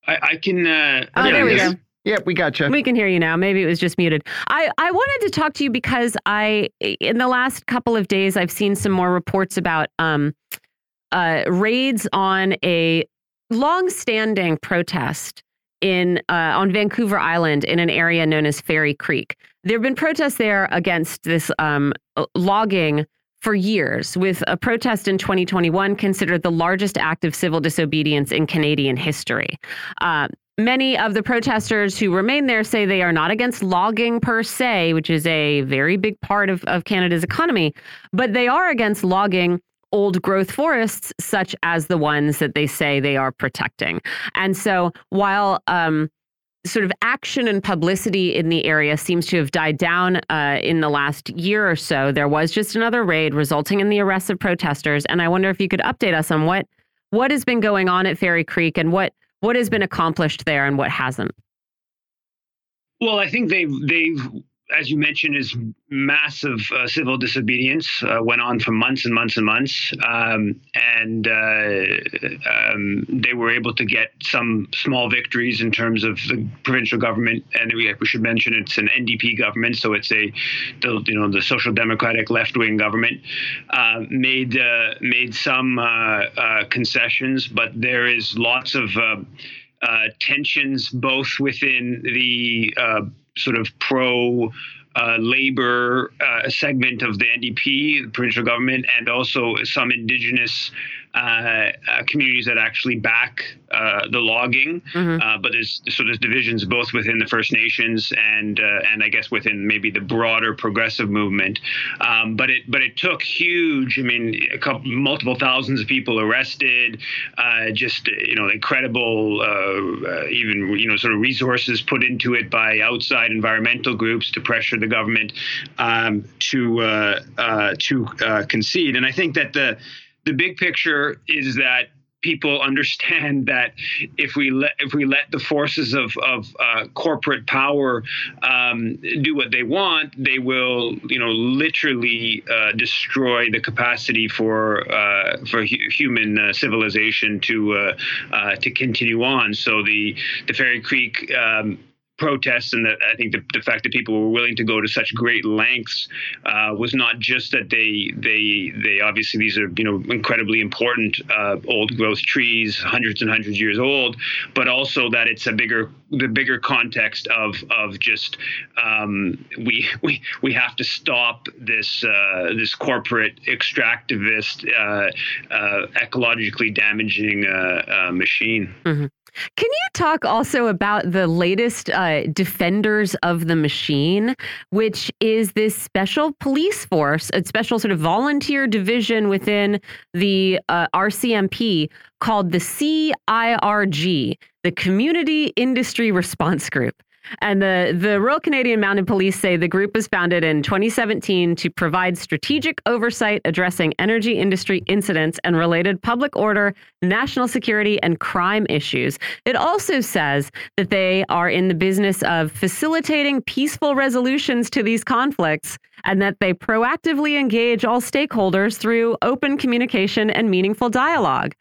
I, I can. Uh, Oh, yeah, there we yes. go. Yep, we got gotcha. We can hear you now. Maybe it was just muted. I, I wanted to talk to you because I, in the last couple of days, I've seen some more reports about um, uh, raids on a long-standing protest in uh, on Vancouver Island in an area known as Fairy Creek. There have been protests there against this um, logging for years, with a protest in 2021 considered the largest act of civil disobedience in Canadian history. Uh, Many of the protesters who remain there say they are not against logging per se, which is a very big part of, of Canada's economy, but they are against logging old growth forests, such as the ones that they say they are protecting. And so while um, sort of action and publicity in the area seems to have died down uh, in the last year or so, there was just another raid resulting in the arrest of protesters. And I wonder if you could update us on what what has been going on at Fairy Creek and what what has been accomplished there and what hasn't. Well, I think they've they've, as you mentioned, is massive uh, civil disobedience uh, went on for months and months and months, um, and uh, um, they were able to get some small victories in terms of the provincial government. And we, we should mention it's an NDP government, so it's a the, you know the social democratic left wing government uh, made uh, made some uh, concessions, but there is lots of uh, tensions both within the uh, sort of pro uh, labor uh, segment of the NDP, the provincial government, and also some indigenous uh, uh, communities that actually back uh, the logging. Mhm. Uh, but there's so there's divisions both within the First Nations and uh, and I guess within maybe the broader progressive movement. Um, but it but it took huge. I mean, a couple multiple thousands of people arrested. Uh, just you know, incredible uh, uh, even you know sort of resources put into it by outside environmental groups to pressure the government um, to uh, uh, to uh, concede. And I think that the the big picture is that people understand that if we let if we let the forces of of uh, corporate power um, do what they want, they will you know literally uh, destroy the capacity for uh, for hu- human uh, civilization to uh, uh, to continue on. So the the Fairy Creek. Um, protests and that I think the, the fact that people were willing to go to such great lengths uh, was not just that they they they obviously these are you know incredibly important uh, old growth trees, hundreds and hundreds of years old, but also that it's a bigger the bigger context of of just um, we we we have to stop this uh, this corporate extractivist uh, uh, ecologically damaging uh, machine. Mm-hmm. Can you talk also about the latest uh, Defenders of the Machine, which is this special police force, a special sort of volunteer division within the uh, RCMP called the CIRG, the Community Industry Response Group? And the, the Royal Canadian Mounted Police say the group was founded in 2017 to provide strategic oversight addressing energy industry incidents and related public order, national security, and crime issues. It also says that they are in the business of facilitating peaceful resolutions to these conflicts and that they proactively engage all stakeholders through open communication and meaningful dialogue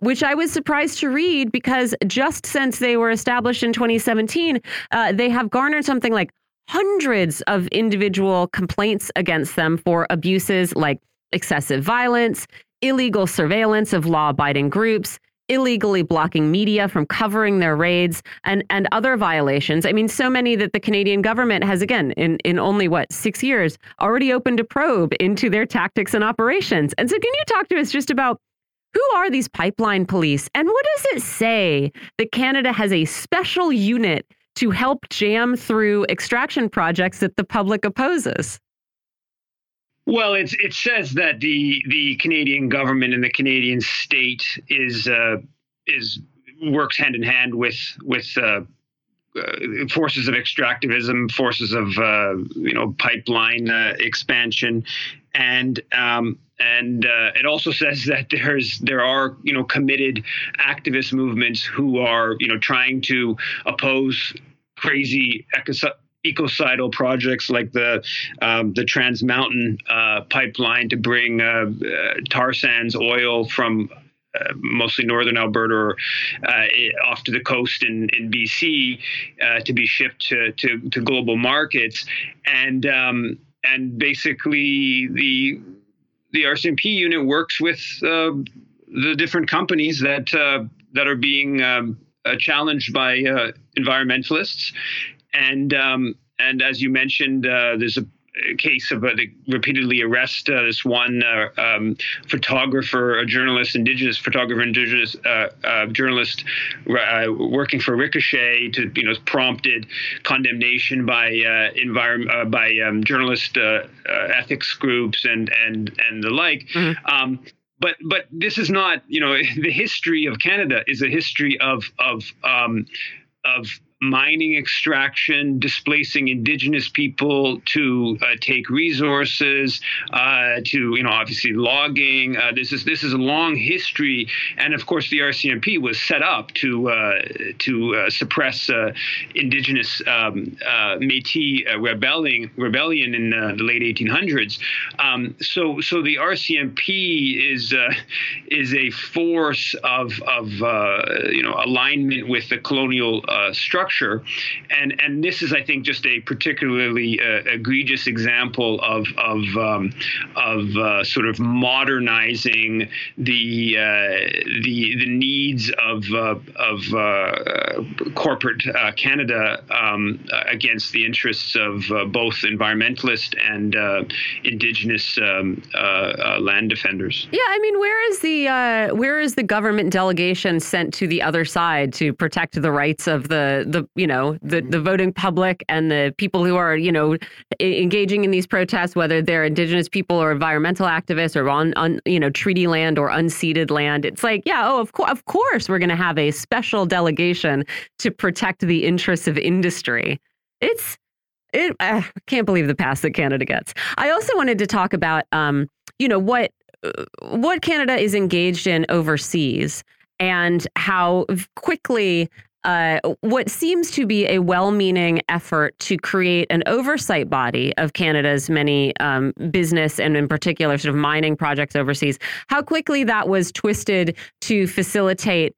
which I was surprised to read because just since they were established in 2017, uh, they have garnered something like hundreds of individual complaints against them for abuses like excessive violence, illegal surveillance of law abiding groups, illegally blocking media from covering their raids and and other violations. I mean, so many that the Canadian government has again in in only what six years already opened a probe into their tactics and operations. And so, can you talk to us just about who are these pipeline police? And what does it say that Canada has a special unit to help jam through extraction projects that the public opposes? Well, it says that the the Canadian government and the Canadian state is uh, is works hand in hand with with uh, uh, forces of extractivism, forces of uh, you know pipeline uh, expansion, and um, and uh, it also says that there's there are you know committed activist movements who are you know trying to oppose crazy ecocidal projects like the um, the Trans Mountain uh, pipeline to bring uh, uh, tar sands oil from uh, mostly northern Alberta or uh, off to the coast in, in BC uh, to be shipped to, to, to, global markets. And um, and basically the the RCMP unit works with uh, the different companies that uh, that are being um, uh, challenged by uh, environmentalists, and um, and as you mentioned, uh, there's a case of uh, they repeatedly arrest uh, this one uh, um, photographer, a journalist, indigenous photographer, indigenous uh, uh, journalist uh, working for Ricochet to you know prompted condemnation by environment by um, journalist ethics groups and and and the like. Mm-hmm. Um, but but this is not you know the history of Canada is a history of of um, of mining extraction, displacing indigenous people to uh, take resources, uh, to you know obviously logging. Uh, this is this is a long history, and of course the RCMP was set up to uh, to uh, suppress uh, indigenous um, Métis rebelling rebellion in the late 1800s. Um, so so the RCMP is is a force of of you know alignment with the colonial structure structure. And and this is, I think, just a particularly uh, egregious example of of um, of uh, sort of modernizing the uh, the the needs of uh, of uh, corporate Canada um, against the interests of both environmentalist and indigenous um, land defenders. Yeah, I mean, where is the where is the government delegation sent to the other side to protect the rights of the the you know the the voting public and the people who are you know engaging in these protests, whether they're indigenous people or environmental activists or on, on you know treaty land or unceded land. It's like yeah, oh of course of course we're going to have a special delegation to protect the interests of industry. It's it, I can't believe the pass that Canada gets. I also wanted to talk about um, you know what what Canada is engaged in overseas and how quickly uh, what seems to be a well meaning effort to create an oversight body of Canada's many um, business and, in particular, sort of mining projects overseas, how quickly that was twisted to facilitate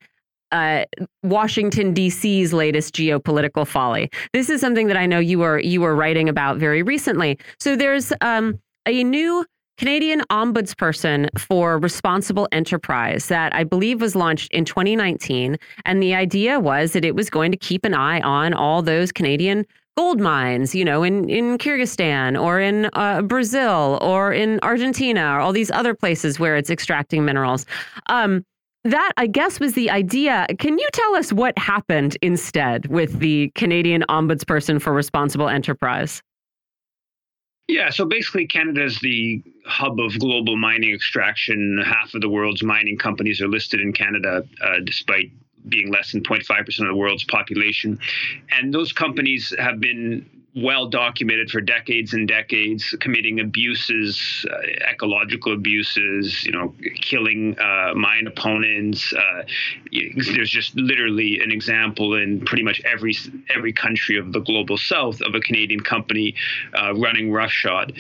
uh, Washington D.C.'s latest geopolitical folly. This is something that I know you were you were writing about very recently. So there's um, a new Canadian ombudsperson for responsible enterprise that I believe was launched in 2019. And the idea was that it was going to keep an eye on all those Canadian gold mines, you know, in, in Kyrgyzstan or in uh, Brazil or in Argentina or all these other places where it's extracting minerals. Um, that, I guess, was the idea. Can you tell us what happened instead with the Canadian Ombudsperson for Responsible Enterprise? Yeah, so basically, Canada is the hub of global mining extraction. Half of the world's mining companies are listed in Canada, uh, despite being less than 0.5% of the world's population. And those companies have been well documented for decades and decades, committing abuses, uh, ecological abuses, you know, killing uh, mine opponents. Uh, there's just literally an example in pretty much every every country of the global south of a Canadian company uh, running roughshod,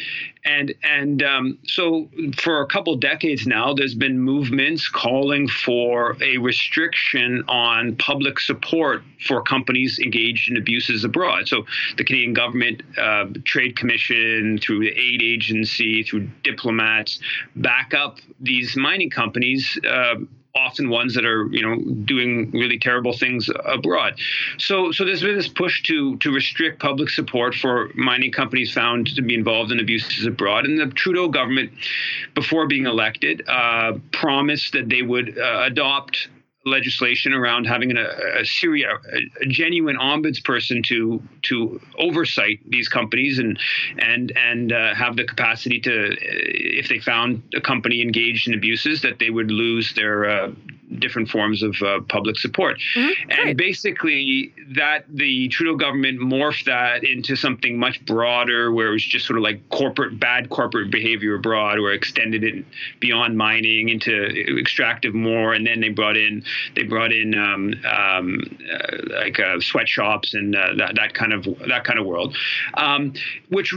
and and um, so for a couple decades now, there's been movements calling for a restriction on public support for companies engaged in abuses abroad. So the Canadian government, uh, Trade Commission, through the aid agency, through diplomats, back up these mining companies. Uh, often ones that are you know doing really terrible things abroad. So so there's been this push to to restrict public support for mining companies found to be involved in abuses abroad, and the Trudeau government, before being elected, uh, promised that they would uh, adopt legislation around having a, a, Syria, a, a genuine ombudsperson to to oversight these companies and and and uh, have the capacity to, if they found a company engaged in abuses, that they would lose their uh, different forms of uh, public support. Mm-hmm. And basically, that the Trudeau government morphed that into something much broader, where it was just sort of like corporate bad corporate behavior abroad, or extended it beyond mining into extractive more, and then they brought in they brought in um, um, uh, like uh, sweatshops and uh, that that kind of that kind of world, um, which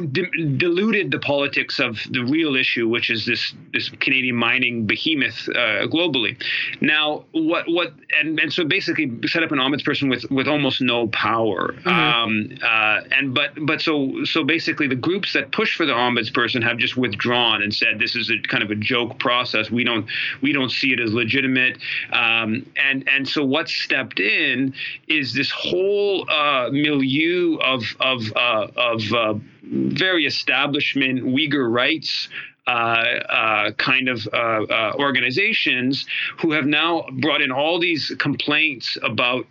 diluted the politics of the real issue, which is this this Canadian mining behemoth uh, globally. Now what what and, and so basically set up an ombudsperson with with almost no power. Mm-hmm. Um, uh, and but but so so basically the groups that push for the ombudsperson have just withdrawn and said this is a kind of a joke process. We don't we don't see it as legitimate. Um, and and so what stepped in is this whole uh, milieu of of uh, of uh, very establishment Uyghur rights kind of uh, uh, organizations who have now brought in all these complaints about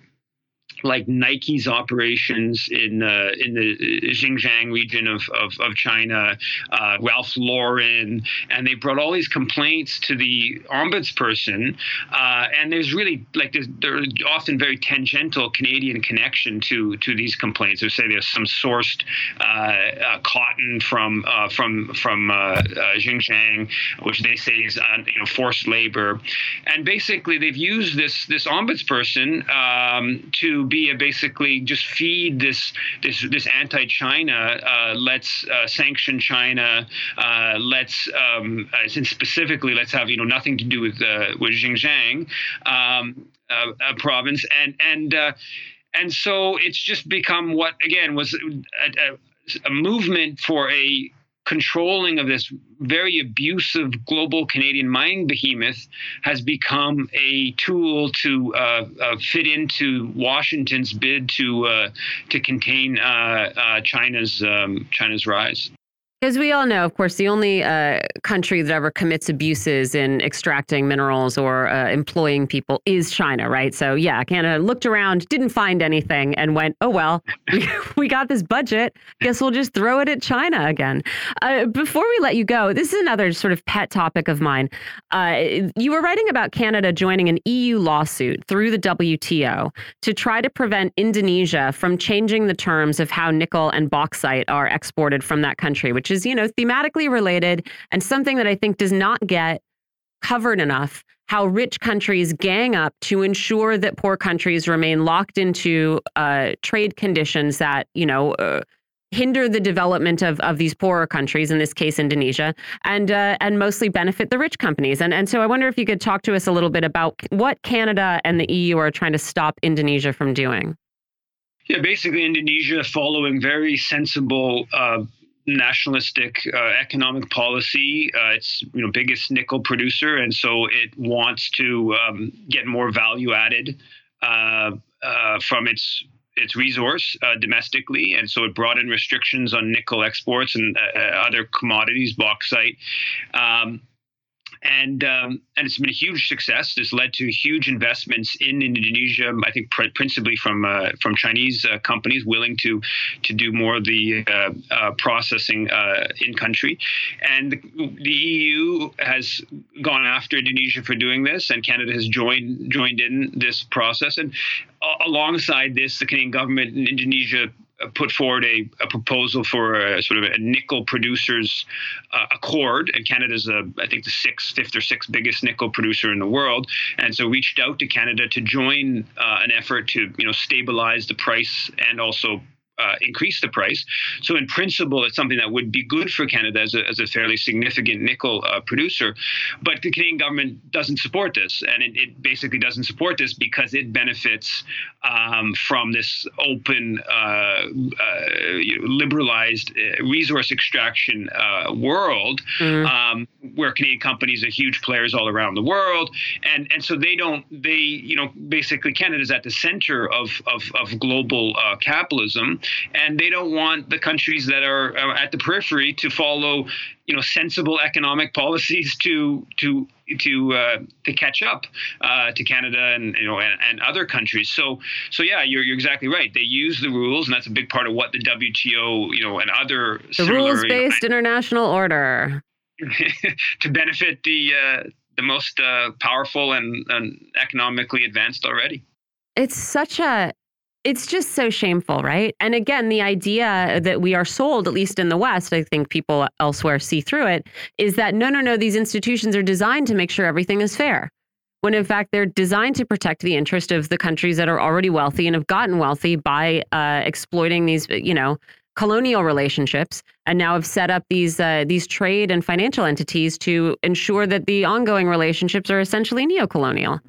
like Nike's operations in uh, in the Xinjiang region of of, of China, uh, Ralph Lauren, and they brought all these complaints to the ombudsperson. Uh, and there's really like there's, there's often very tangential Canadian connection to to these complaints. They say there's some sourced uh, uh, cotton from uh, from from Xinjiang, which they say is you know forced labor, and basically they've used this this ombudsperson um, to basically just feed this this this anti-China. Uh, let's uh, sanction China. Uh, let's um, specifically let's have you know nothing to do with uh, with Xinjiang um, uh, province and and and so it's just become what again was a, a, a movement for a controlling of this very abusive global Canadian mining behemoth has become a tool to uh, uh, fit into Washington's bid to uh, to contain uh, uh, China's um, China's rise. Because we all know, of course, the only uh, country that ever commits abuses in extracting minerals or uh, employing people is China, right? So, yeah, Canada looked around, didn't find anything, and went, oh, well, we, we got this budget. Guess we'll just throw it at China again. Uh, before we let you go, this is another sort of pet topic of mine. Uh, you were writing about Canada joining an EU lawsuit through the WTO to try to prevent Indonesia from changing the terms of how nickel and bauxite are exported from that country, which is, you know, thematically related and something that I think does not get covered enough how rich countries gang up to ensure that poor countries remain locked into uh, trade conditions that, you know, uh, hinder the development of, of these poorer countries, in this case Indonesia, and uh, and mostly benefit the rich companies. And and so I wonder if you could talk to us a little bit about what Canada and the EU are trying to stop Indonesia from doing. Yeah, basically Indonesia following very sensible uh, nationalistic uh, economic policy. Uh, it's you know biggest nickel producer, and so it wants to um, get more value added uh, uh from its its resource uh, domestically, and so it brought in restrictions on nickel exports and uh, other commodities, bauxite. Um, and um, and it's been a huge success. This led to huge investments in Indonesia. I think pr- principally from uh, from Chinese uh, companies willing to to do more of the uh, uh processing uh, in country, and the, the, EU has gone after Indonesia for doing this, and Canada has joined joined in this process. And uh, alongside this, the Canadian government and Indonesia put forward a, a, proposal for a sort of a nickel producers uh, accord, and Canada's a, I think the sixth, fifth or sixth biggest nickel producer in the world, and so reached out to Canada to join uh, an effort to you know stabilize the price and also uh, increase the price. So, in principle, it's something that would be good for Canada as a, as a fairly significant nickel uh, producer. But the Canadian government doesn't support this. And it, it basically doesn't support this because it benefits um, from this open, uh, uh liberalized uh, resource extraction uh, world mm-hmm. um, where Canadian companies are huge players all around the world. And, and so they don't, they, you know, basically Canada's at the center of, of, of global capitalism and they don't want the countries that are uh, at the periphery to follow, you know, sensible economic policies to to to uh, to catch up uh, to Canada and you know and, and, other countries. So so yeah, you're you're exactly right. They use the rules, and that's a big part of what the WTO you know and other the rules based you know, international order to benefit the uh, the most uh, powerful and, and economically advanced already. It's such a it's just so shameful, right? And again, the idea that we are sold, at least in the West, I think people elsewhere see through it, is that no, no, no, these institutions are designed to make sure everything is fair. When in fact, they're designed to protect the interest of the countries that are already wealthy and have gotten wealthy by uh, exploiting these, you know, colonial relationships and now have set up these uh, these trade and financial entities to ensure that the ongoing relationships are essentially neo-colonial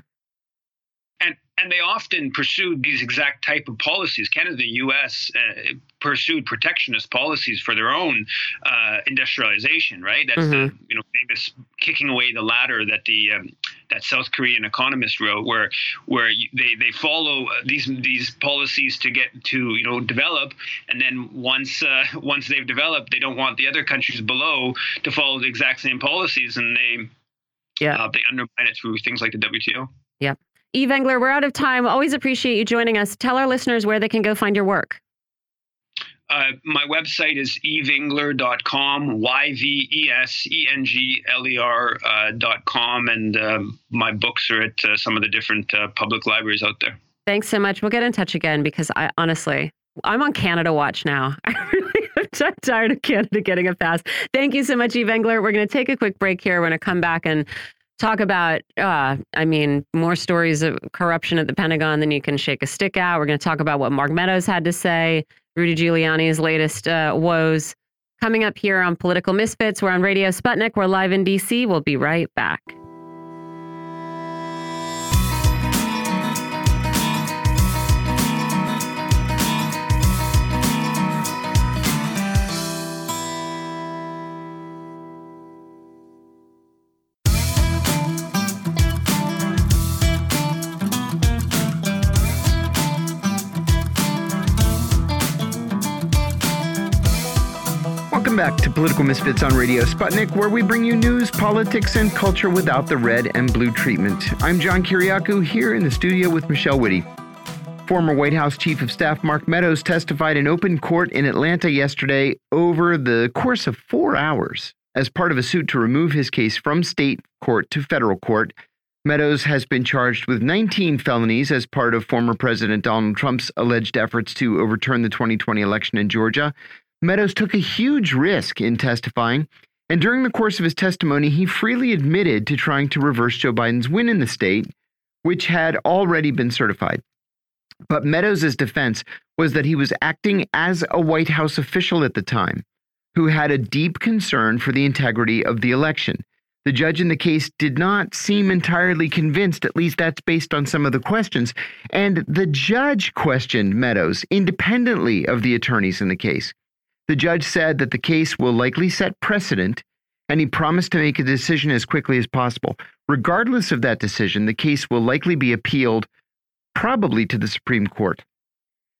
and they often pursued these exact type of policies. Canada, the U.S. Uh, pursued protectionist policies for their own uh, industrialization. Right, that's mm-hmm. the you know famous kicking away the ladder that the um, that South Korean economist wrote, where where they they follow these these policies to get to you know develop, and then once uh, once they've developed, they don't want the other countries below to follow the exact same policies, and they yeah uh, they undermine it through things like the WTO. Yep. Yves Engler, we're out of time. Always appreciate you joining us. Tell our listeners where they can go find your work. Uh, my website is yvesengler.com, Y V E S E N G L E R.com, uh, and um, my books are at uh, some of the different uh, public libraries out there. Thanks so much. We'll get in touch again because I honestly, I'm on Canada watch now. I really am tired of Canada getting a pass. Thank you so much, Yves Engler. We're going to take a quick break here. We're going to come back and talk about, uh, I mean, more stories of corruption at the Pentagon than you can shake a stick at. We're going to talk about what Mark Meadows had to say, Rudy Giuliani's latest uh, woes. Coming up here on Political Misfits, we're on Radio Sputnik. We're live in DC. We'll be right back. Welcome back to Political Misfits on Radio Sputnik, where we bring you news, politics, and culture without the red and blue treatment. I'm John Kiriakou here in the studio with Michelle Witte. Former White House Chief of Staff Mark Meadows testified in open court in Atlanta yesterday over the course of four hours as part of a suit to remove his case from state court to federal court. Meadows has been charged with 19 felonies as part of former President Donald Trump's alleged efforts to overturn the 2020 election in Georgia. Meadows took a huge risk in testifying, and during the course of his testimony, he freely admitted to trying to reverse Joe Biden's win in the state, which had already been certified. But Meadows' defense was that he was acting as a White House official at the time who had a deep concern for the integrity of the election. The judge in the case did not seem entirely convinced, at least that's based on some of the questions. And the judge questioned Meadows independently of the attorneys in the case. The judge said that the case will likely set precedent, and he promised to make a decision as quickly as possible. Regardless of that decision, the case will likely be appealed, probably to the Supreme Court.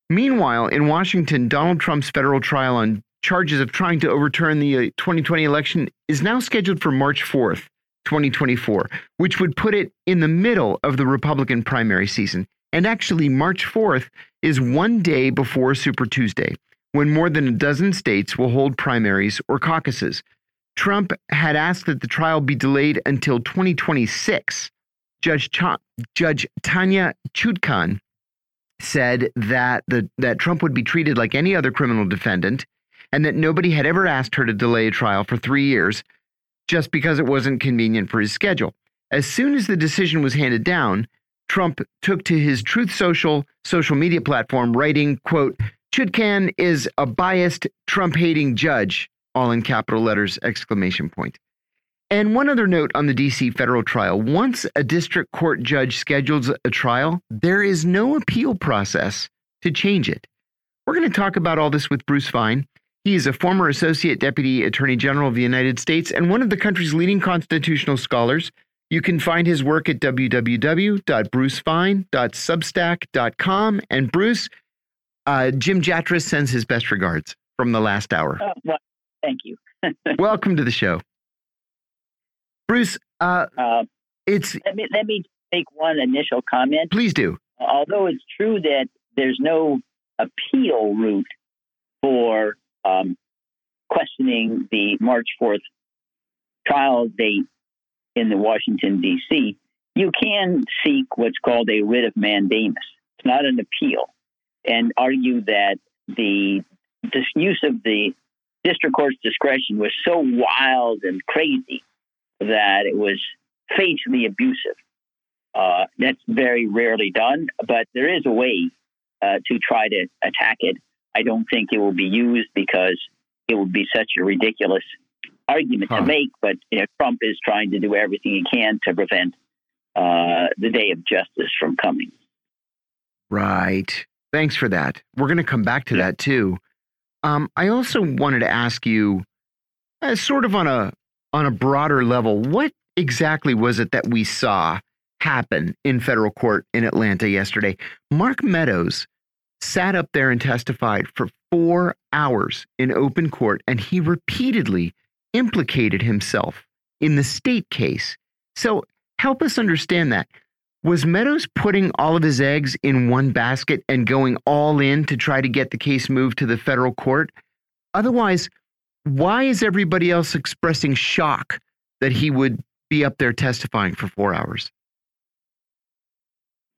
Meanwhile, in Washington, Donald Trump's federal trial on charges of trying to overturn the 2020 uh, election is now scheduled for March 4th, 2024, which would put it in the middle of the Republican primary season. And actually, March 4th is one day before Super Tuesday, when more than a dozen states will hold primaries or caucuses. Trump had asked that the trial be delayed until 2026. Judge, Ch Judge Tanya Chutkan said that the that Trump would be treated like any other criminal defendant and that nobody had ever asked her to delay a trial for 3 years just because it wasn't convenient for his schedule. As soon as the decision was handed down, Trump took to his Truth Social social media platform writing, quote, Chutkan is a biased Trump-hating judge, all in capital letters exclamation point. And one other note on the DC federal trial once a district court judge schedules a trial, there is no appeal process to change it. We're going to talk about all this with Bruce Fein. He is a former Associate Deputy Attorney General of the United States and one of the country's leading constitutional scholars. You can find his work at www.brucefein.substack.com. And Bruce, uh, Jim Jatras sends his best regards from the last hour. Oh, well, thank you. Welcome to the show. Bruce, uh, uh, it's let me let me make one initial comment. Please do. Although it's true that there's no appeal route for um, questioning the March 4th trial date in the Washington D.C., you can seek what's called a writ of mandamus. It's not an appeal, and argue that the this use of the district court's discretion was so wild and crazy that it was facially abusive. Uh, that's very rarely done, but there is a way uh, to try to attack it. I don't think it will be used because it would be such a ridiculous argument huh. to make. But you know, Trump is trying to do everything he can to prevent uh, the day of justice from coming. Right. Thanks for that. We're going to come back to yeah. that too. Um, I also wanted to ask you, uh, sort of on a on a broader level, what exactly was it that we saw happen in federal court in Atlanta yesterday? Mark Meadows sat up there and testified for four hours in open court, and he repeatedly implicated himself in the state case. So help us understand that. Was Meadows putting all of his eggs in one basket and going all in to try to get the case moved to the federal court? Otherwise, why is everybody else expressing shock that he would be up there testifying for four hours?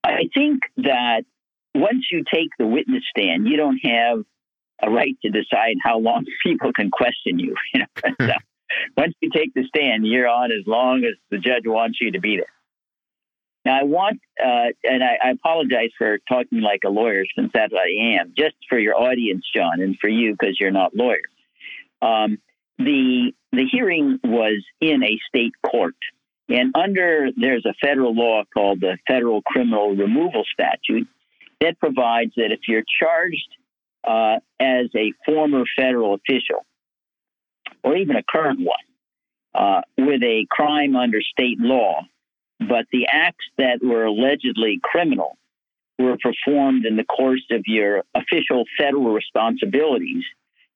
I think that once you take the witness stand, you don't have a right to decide how long people can question you. You know, so once you take the stand, you're on as long as the judge wants you to be there. Now, I want, uh, and I, I, apologize for talking like a lawyer since that I am, just for your audience, John, and for you because you're not lawyers. Um, the the hearing was in a state court, and under there's a federal law called the Federal Criminal Removal Statute that provides that if you're charged uh, as a former federal official or even a current one uh, with a crime under state law, but the acts that were allegedly criminal were performed in the course of your official federal responsibilities,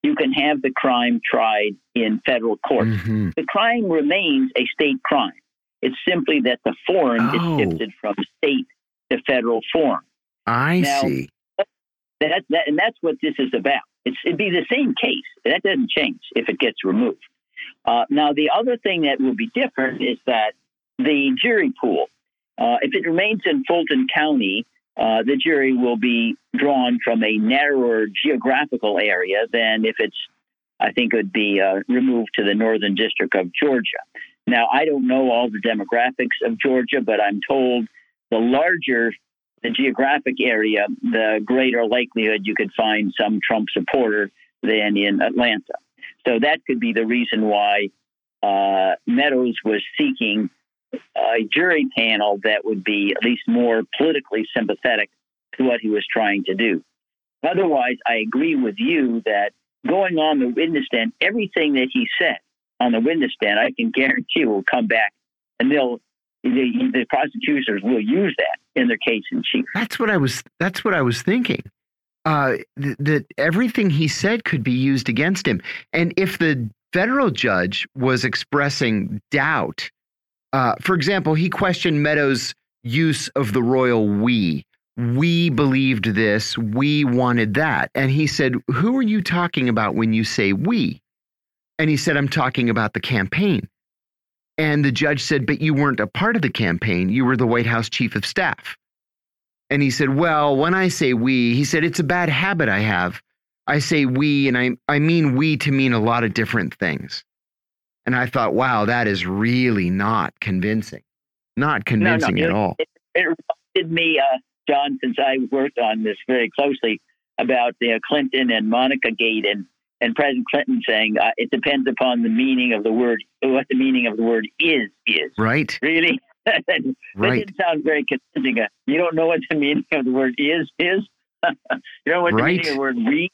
you can have the crime tried in federal court. Mm-hmm. The crime remains a state crime. It's simply that the forum oh. is shifted from state to federal forum. I now, see. That, that, and that's what this is about. It's, it'd be the same case. That doesn't change if it gets removed. Uh, now, the other thing that will be different is that the jury pool, uh, if it remains in Fulton County, uh, the jury will be drawn from a narrower geographical area than if it's, I think, it would be uh, removed to the Northern District of Georgia. Now, I don't know all the demographics of Georgia, but I'm told the larger the geographic area, the greater likelihood you could find some Trump supporter than in Atlanta. So that could be the reason why uh, Meadows was seeking a jury panel that would be at least more politically sympathetic to what he was trying to do. Otherwise, I agree with you that going on the witness stand, everything that he said on the witness stand, I can guarantee will come back and they'll the, the prosecutors will use that in their case in chief. That's what I was. That's what I was thinking. Uh, th that everything he said could be used against him, and if the federal judge was expressing doubt, uh, for example, he questioned Meadows' use of the royal "we." We believed this. We wanted that, and he said, "Who are you talking about when you say we?" And he said, "I'm talking about the campaign." And the judge said, But you weren't a part of the campaign. You were the White House chief of staff. And he said, Well, when I say we, he said, It's a bad habit I have. I say we, and I, I mean we to mean a lot of different things. And I thought, wow, that is really not convincing. Not convincing no, no, at all. It, it reminded me, uh, John, since I worked on this very closely, about the uh, Clinton and Monica Gate and and President Clinton saying uh, it depends upon the meaning of the word, what the meaning of the word is is. Right. Really? that right. didn't sound very convincing. Uh, you don't know what the meaning of the word is is. you know what the meaning of the word read.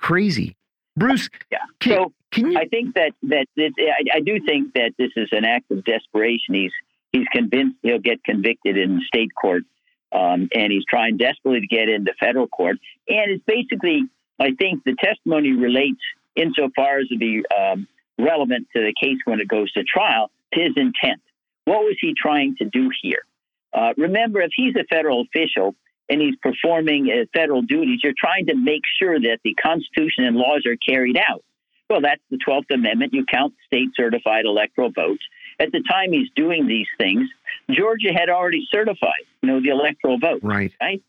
Crazy, Bruce. Yeah. Can, so can you? I think that that this, I, I do think that this is an act of desperation. He's he's convinced he'll get convicted in state court, um, and he's trying desperately to get into federal court. And it's basically I think the testimony relates insofar as to be um, relevant to the case when it goes to trial to his intent. What was he trying to do here? Uh, remember, if he's a federal official and he's performing uh, federal duties, you're trying to make sure that the Constitution and laws are carried out. Well, that's the 12th Amendment. You count state certified electoral votes. At the time he's doing these things, Georgia had already certified, you know, the electoral vote. Right. Right.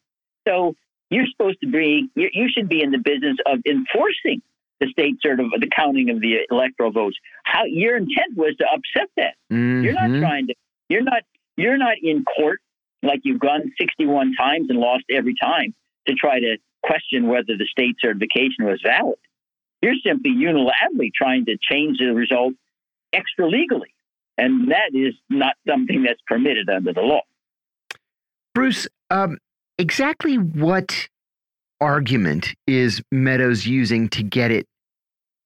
So you're supposed to be you should be in the business of enforcing the state sort of the counting of the electoral votes. How your intent was to upset that. Mm -hmm. You're not trying to. You're not. You're not in court like you've gone 61 times and lost every time to try to question whether the state certification was valid. You're simply unilaterally trying to change the result extra legally, and that is not something that's permitted under the law. Bruce, um, exactly what argument is Meadows using to get it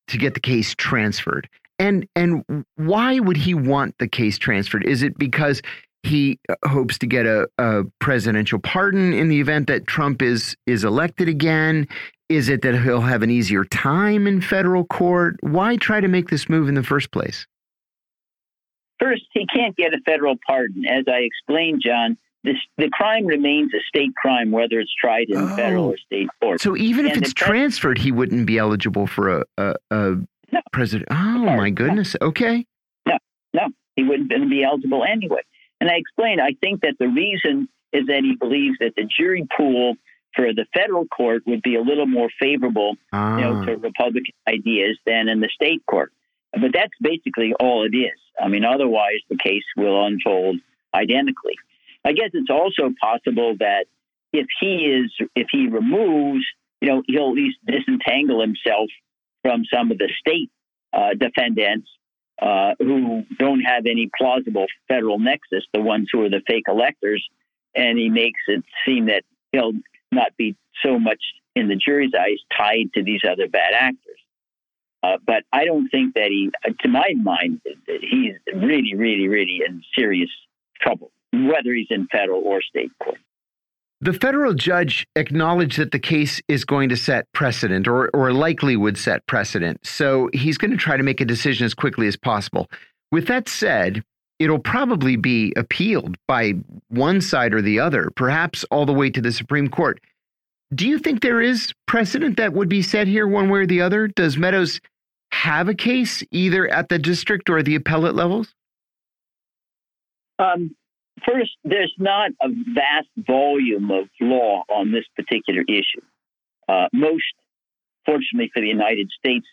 to get the case transferred? And and why would he want the case transferred? Is it because he uh, hopes to get a, a presidential pardon in the event that Trump is is elected again? Is it that he'll have an easier time in federal court? Why try to make this move in the first place? First, he can't get a federal pardon. As I explained, John, this, the crime remains a state crime, whether it's tried in oh. federal or state court. So even and if it's transferred, he wouldn't be eligible for a, a, a no. president. Oh my goodness. Okay. No, no, he wouldn't be eligible anyway. And I explained. I think that the reason is that he believes that the jury pool for the federal court would be a little more favorable, ah. you know, to Republican ideas than in the state court. But that's basically all it is. I mean, otherwise the case will unfold identically. I guess it's also possible that if he is, if he removes, you know, he'll at least disentangle himself from some of the state uh, defendants uh, who don't have any plausible federal nexus, the ones who are the fake electors, and he makes it seem that he'll not be so much in the jury's eyes tied to these other bad actors. Uh, but I don't think that he, to my mind, that he's really, really, really in serious trouble whether he's in federal or state court. The federal judge acknowledged that the case is going to set precedent or, or likely would set precedent. So he's going to try to make a decision as quickly as possible. With that said, it'll probably be appealed by one side or the other, perhaps all the way to the Supreme Court. Do you think there is precedent that would be set here one way or the other? Does Meadows have a case either at the district or the appellate levels? Um, First, there's not a vast volume of law on this particular issue. Uh, most, fortunately for the United States,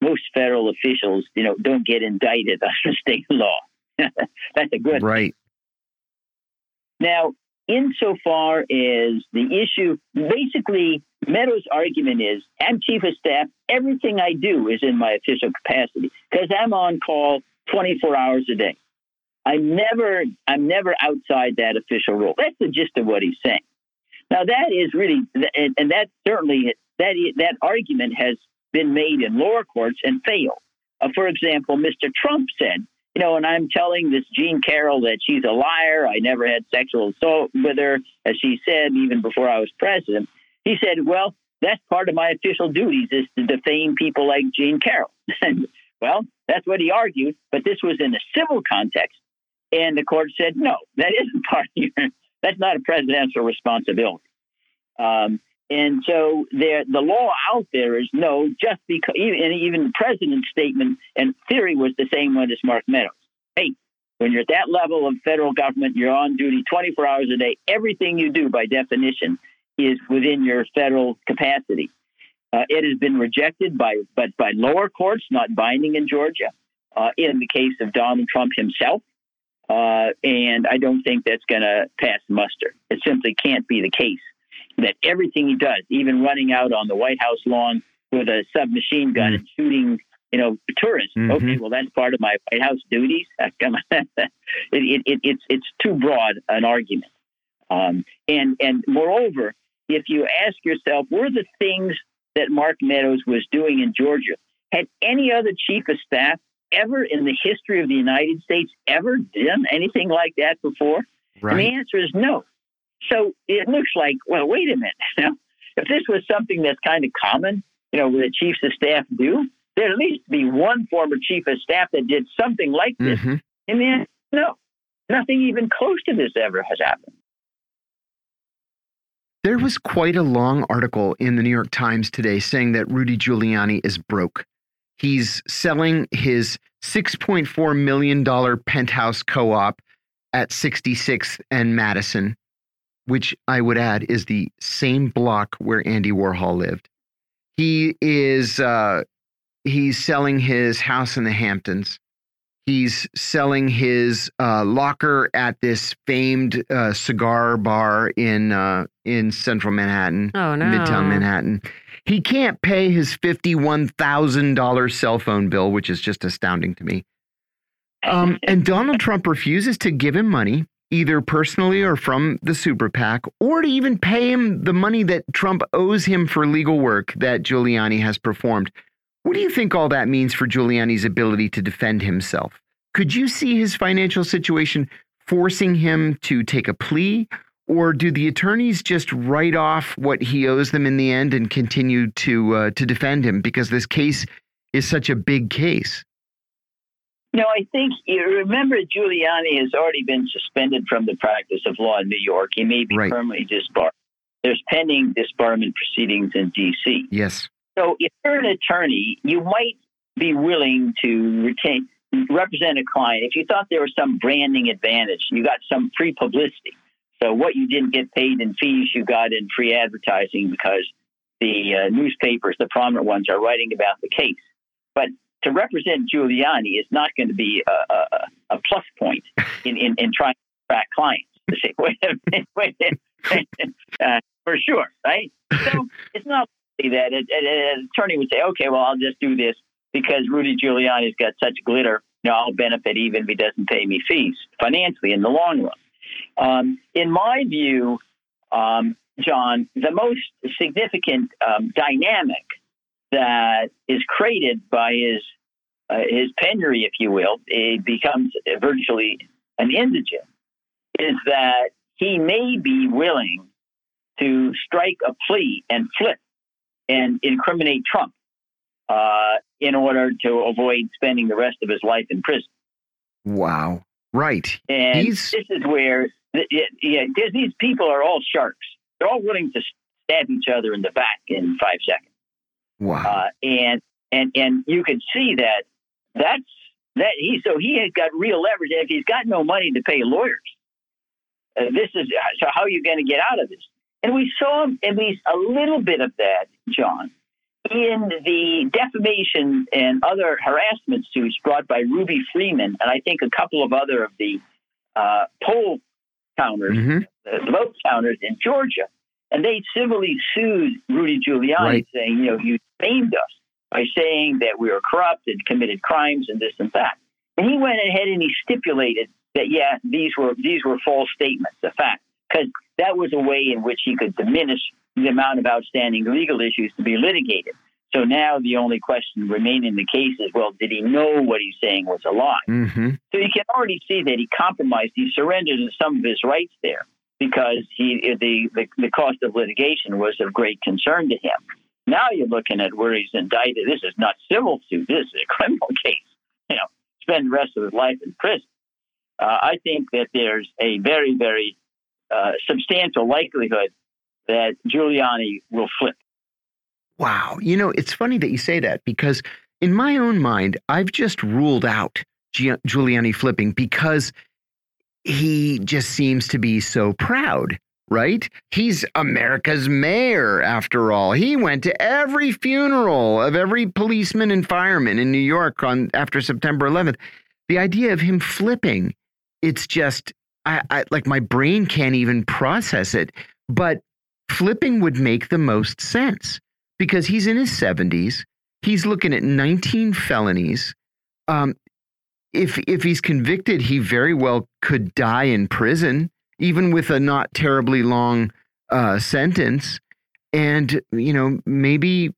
most federal officials, you know, don't get indicted under state law. That's a good right. Now, insofar as the issue, basically, Meadows' argument is I'm chief of staff. Everything I do is in my official capacity because I'm on call 24 hours a day. I'm never, I'm never outside that official role. That's the gist of what he's saying. Now that is really, and, and that certainly that that argument has been made in lower courts and failed. Uh, for example, Mr. Trump said, you know, and I'm telling this Jean Carroll that she's a liar. I never had sexual assault with her, as she said even before I was president. He said, well, that's part of my official duties is to defame people like Jean Carroll. well, that's what he argued, but this was in a civil context. And the court said, no, that isn't part of your, that's not a presidential responsibility. Um, and so there, the law out there is no, just because, and even the president's statement and theory was the same one as Mark Meadows. Hey, when you're at that level of federal government, you're on duty 24 hours a day. Everything you do, by definition, is within your federal capacity. Uh, it has been rejected by, but by lower courts, not binding in Georgia. Uh, in the case of Donald Trump himself, uh, and I don't think that's going to pass muster. It simply can't be the case that everything he does, even running out on the White House lawn with a submachine gun mm. and shooting, you know, tourists. Mm-hmm. Okay, well, that's part of my White House duties. It, it, it, it's it's too broad an argument. Um, and and moreover, if you ask yourself, were the things that Mark Meadows was doing in Georgia had any other chief of staff ever in the history of the United States ever done anything like that before? Right. And the answer is no. So it looks like, well, wait a minute. Now, if this was something that's kind of common, you know, the chiefs of staff do, there'd at least be one former chief of staff that did something like this. Mm-hmm. And then, no, nothing even close to this ever has happened. There was quite a long article in the New York Times today saying that Rudy Giuliani is broke. He's selling his $6.4 million penthouse co op at 66th and Madison which I would add is the same block where Andy Warhol lived. He is uh, he's selling his house in the Hamptons. He's selling his uh, locker at this famed uh, cigar bar in uh, in Central Manhattan, oh, no. Midtown Manhattan. He can't pay his fifty-one thousand dollars cell phone bill, which is just astounding to me. Um, and Donald Trump refuses to give him money either personally or from the super PAC, or to even pay him the money that Trump owes him for legal work that Giuliani has performed. What do you think all that means for Giuliani's ability to defend himself? Could you see his financial situation forcing him to take a plea? Or do the attorneys just write off what he owes them in the end and continue to uh, to defend him because this case is such a big case? No, I think you remember Giuliani has already been suspended from the practice of law in New York. He may be right. permanently disbarred. There's pending disbarment proceedings in D.C. Yes. So if you're an attorney, you might be willing to retain represent a client if you thought there was some branding advantage. You got some free publicity. So what you didn't get paid in fees, you got in free advertising because the uh, newspapers, the prominent ones, are writing about the case. But to represent Giuliani is not going to be a, a, a plus point in, in, in, trying to attract clients. To say, wait a minute, wait a minute, uh, for sure, right? So it's not that an attorney would say, okay, well, I'll just do this because Rudy Giuliani's got such glitter. You know, I'll benefit even if he doesn't pay me fees financially in the long run. Um, in my view, um, John, the most significant um, dynamic that is created by his uh, his penury, if you will, it becomes virtually an indigent, is that he may be willing to strike a plea and flip and incriminate Trump uh, in order to avoid spending the rest of his life in prison. Wow. Right. And He's... this is where, yeah, these people are all sharks. They're all willing to stab each other in the back in five seconds. Wow. Uh, and and and you can see that that's that he so he has got real leverage. If he's got no money to pay lawyers, uh, this is so how are you going to get out of this? And we saw at least a little bit of that, John, in the defamation and other harassment suits brought by Ruby Freeman and I think a couple of other of the uh, poll counters, hmm the, vote counters in Georgia, and they civilly sued Rudy Giuliani, Right. saying, you know, you famed us by saying that we were corrupt and committed crimes and this and that. And he went ahead and he stipulated that yeah, these were these were false statements, the fact, because that was a way in which he could diminish the amount of outstanding legal issues to be litigated. So now the only question remaining in the case is, well, did he know what he's saying was a lie? hmm So you can already see that he compromised. He surrendered some of his rights there because he the, the the cost of litigation was of great concern to him. Now you're looking at where he's indicted. This is not civil suit. This is a criminal case. You know, spend the rest of his life in prison. Uh, I think that there's a very very uh, substantial likelihood that Giuliani will flip. Wow. You know, it's funny that you say that because in my own mind, I've just ruled out Gi- Giuliani flipping because he just seems to be so proud, right? He's America's mayor, after all. He went to every funeral of every policeman and fireman in New York on after September 11th. The idea of him flipping, it's just, I, I like my brain can't even process it. But flipping would make the most sense because he's in his 70s. He's looking at 19 felonies. Um, if if he's convicted, he very well could die in prison, even with a not terribly long uh, sentence. And you know, maybe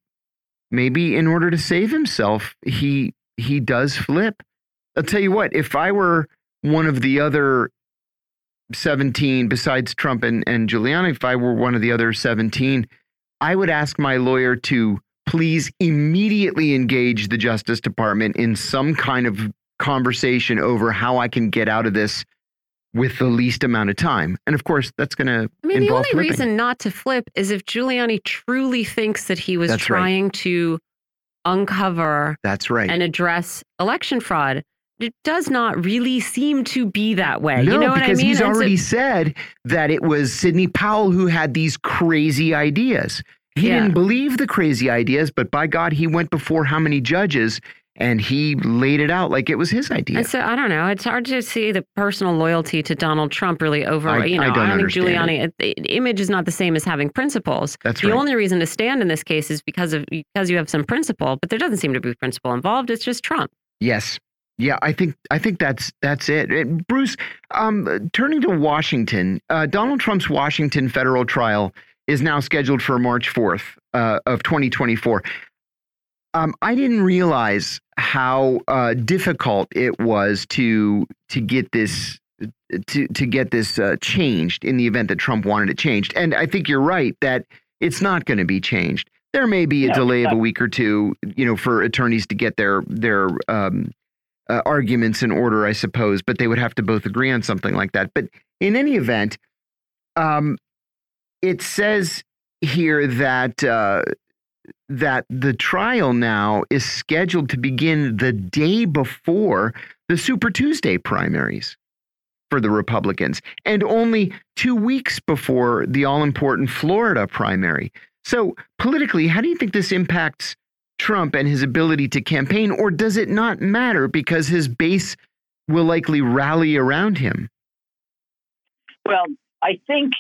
maybe in order to save himself, he he does flip. I'll tell you what, if I were one of the other 17 besides Trump and, and Giuliani, if I were one of the other 17, I would ask my lawyer to please immediately engage the Justice Department in some kind of conversation over how I can get out of this with the least amount of time. And of course, that's going to I mean, the only flipping. reason not to flip is if Giuliani truly thinks that he was That's right. trying to uncover That's right. and address election fraud. It does not really seem to be that way. no, you know what I because mean? he's And so- already said that it was Sidney Powell who had these crazy ideas. He Yeah. didn't believe the crazy ideas, but by God, he went before how many judges and he laid it out like it was his idea. And so I don't know. It's hard to see the personal loyalty to Donald Trump really over. I- you know, I don't i think understand Giuliani. It. the image is not the same as having principles. That's the right. only reason to stand in this case is because of because you have some principle, but there doesn't seem to be principle involved. It's just Trump. Yes. Yeah, I think I think that's that's it. And Bruce, um, turning to Washington, uh, Donald Trump's Washington federal trial is now scheduled for March fourth uh, of 2024. Um, I didn't realize how uh, difficult it was to to get this to to get this uh, changed in the event that Trump wanted it changed. And I think you're right that it's not going to be changed. There may be a No, delay of a week or two, you know, for attorneys to get their their um, uh, arguments in order, I suppose. But they would have to both agree on something like that. But in any event, um, it says here that uh, that the trial now is scheduled to begin the day before the Super Tuesday primaries for the Republicans, and only two weeks before the all important Florida primary. So, politically, how do you think this impacts Trump and his ability to campaign, or does it not matter because his base will likely rally around him? Well, I think,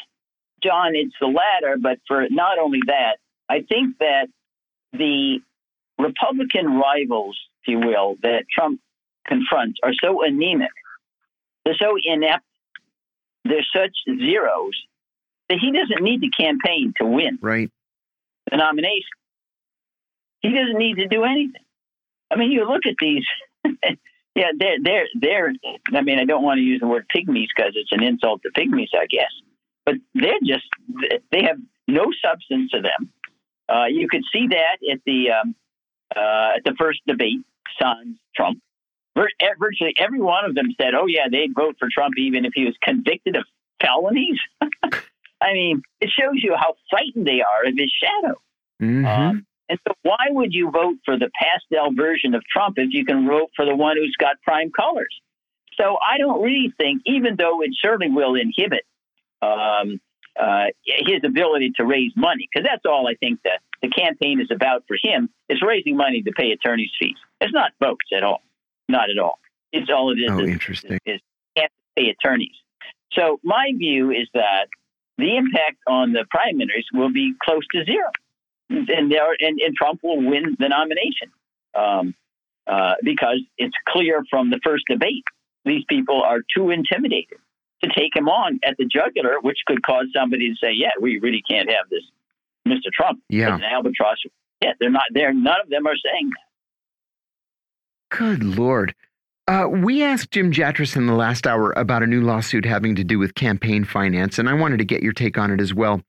John, it's the latter, but for not only that, I think that the Republican rivals, if you will, that Trump confronts are so anemic, they're so inept, they're such zeros that he doesn't need to campaign to win Right? the nomination. He doesn't need to do anything. I mean, you look at these. yeah, they're they're they're. I mean, I don't want to use the word pygmies because it's an insult to pygmies, I guess. But they're just they have no substance to them. Uh, you could see that at the um, uh, at the first debate, Sans Trump. Virtually every one of them said, "Oh yeah, they'd vote for Trump even if he was convicted of felonies." I mean, it shows you how frightened they are of his shadow. Mhm. Um, and so, why would you vote for the pastel version of Trump if you can vote for the one who's got prime colors? So, I don't really think, even though it certainly will inhibit um, uh, his ability to raise money, because that's all I think that the campaign is about for him is raising money to pay attorneys' fees. It's not votes at all, not at all. It's all it is. Oh, is- interesting. is, is can't pay attorneys. So my view is that the impact on the primaries will be close to zero, and there and, and Trump will win the nomination um, uh, because it's clear from the first debate these people are too intimidated to take him on at the jugular, which could cause somebody to say, "Yeah, we really can't have this, Mr. Trump." Yeah, an albatross. Yeah, they're not there. None of them are saying that. Good lord. Uh, we asked Jim Jatras in the last hour about a new lawsuit having to do with campaign finance, and I wanted to get your take on it as well.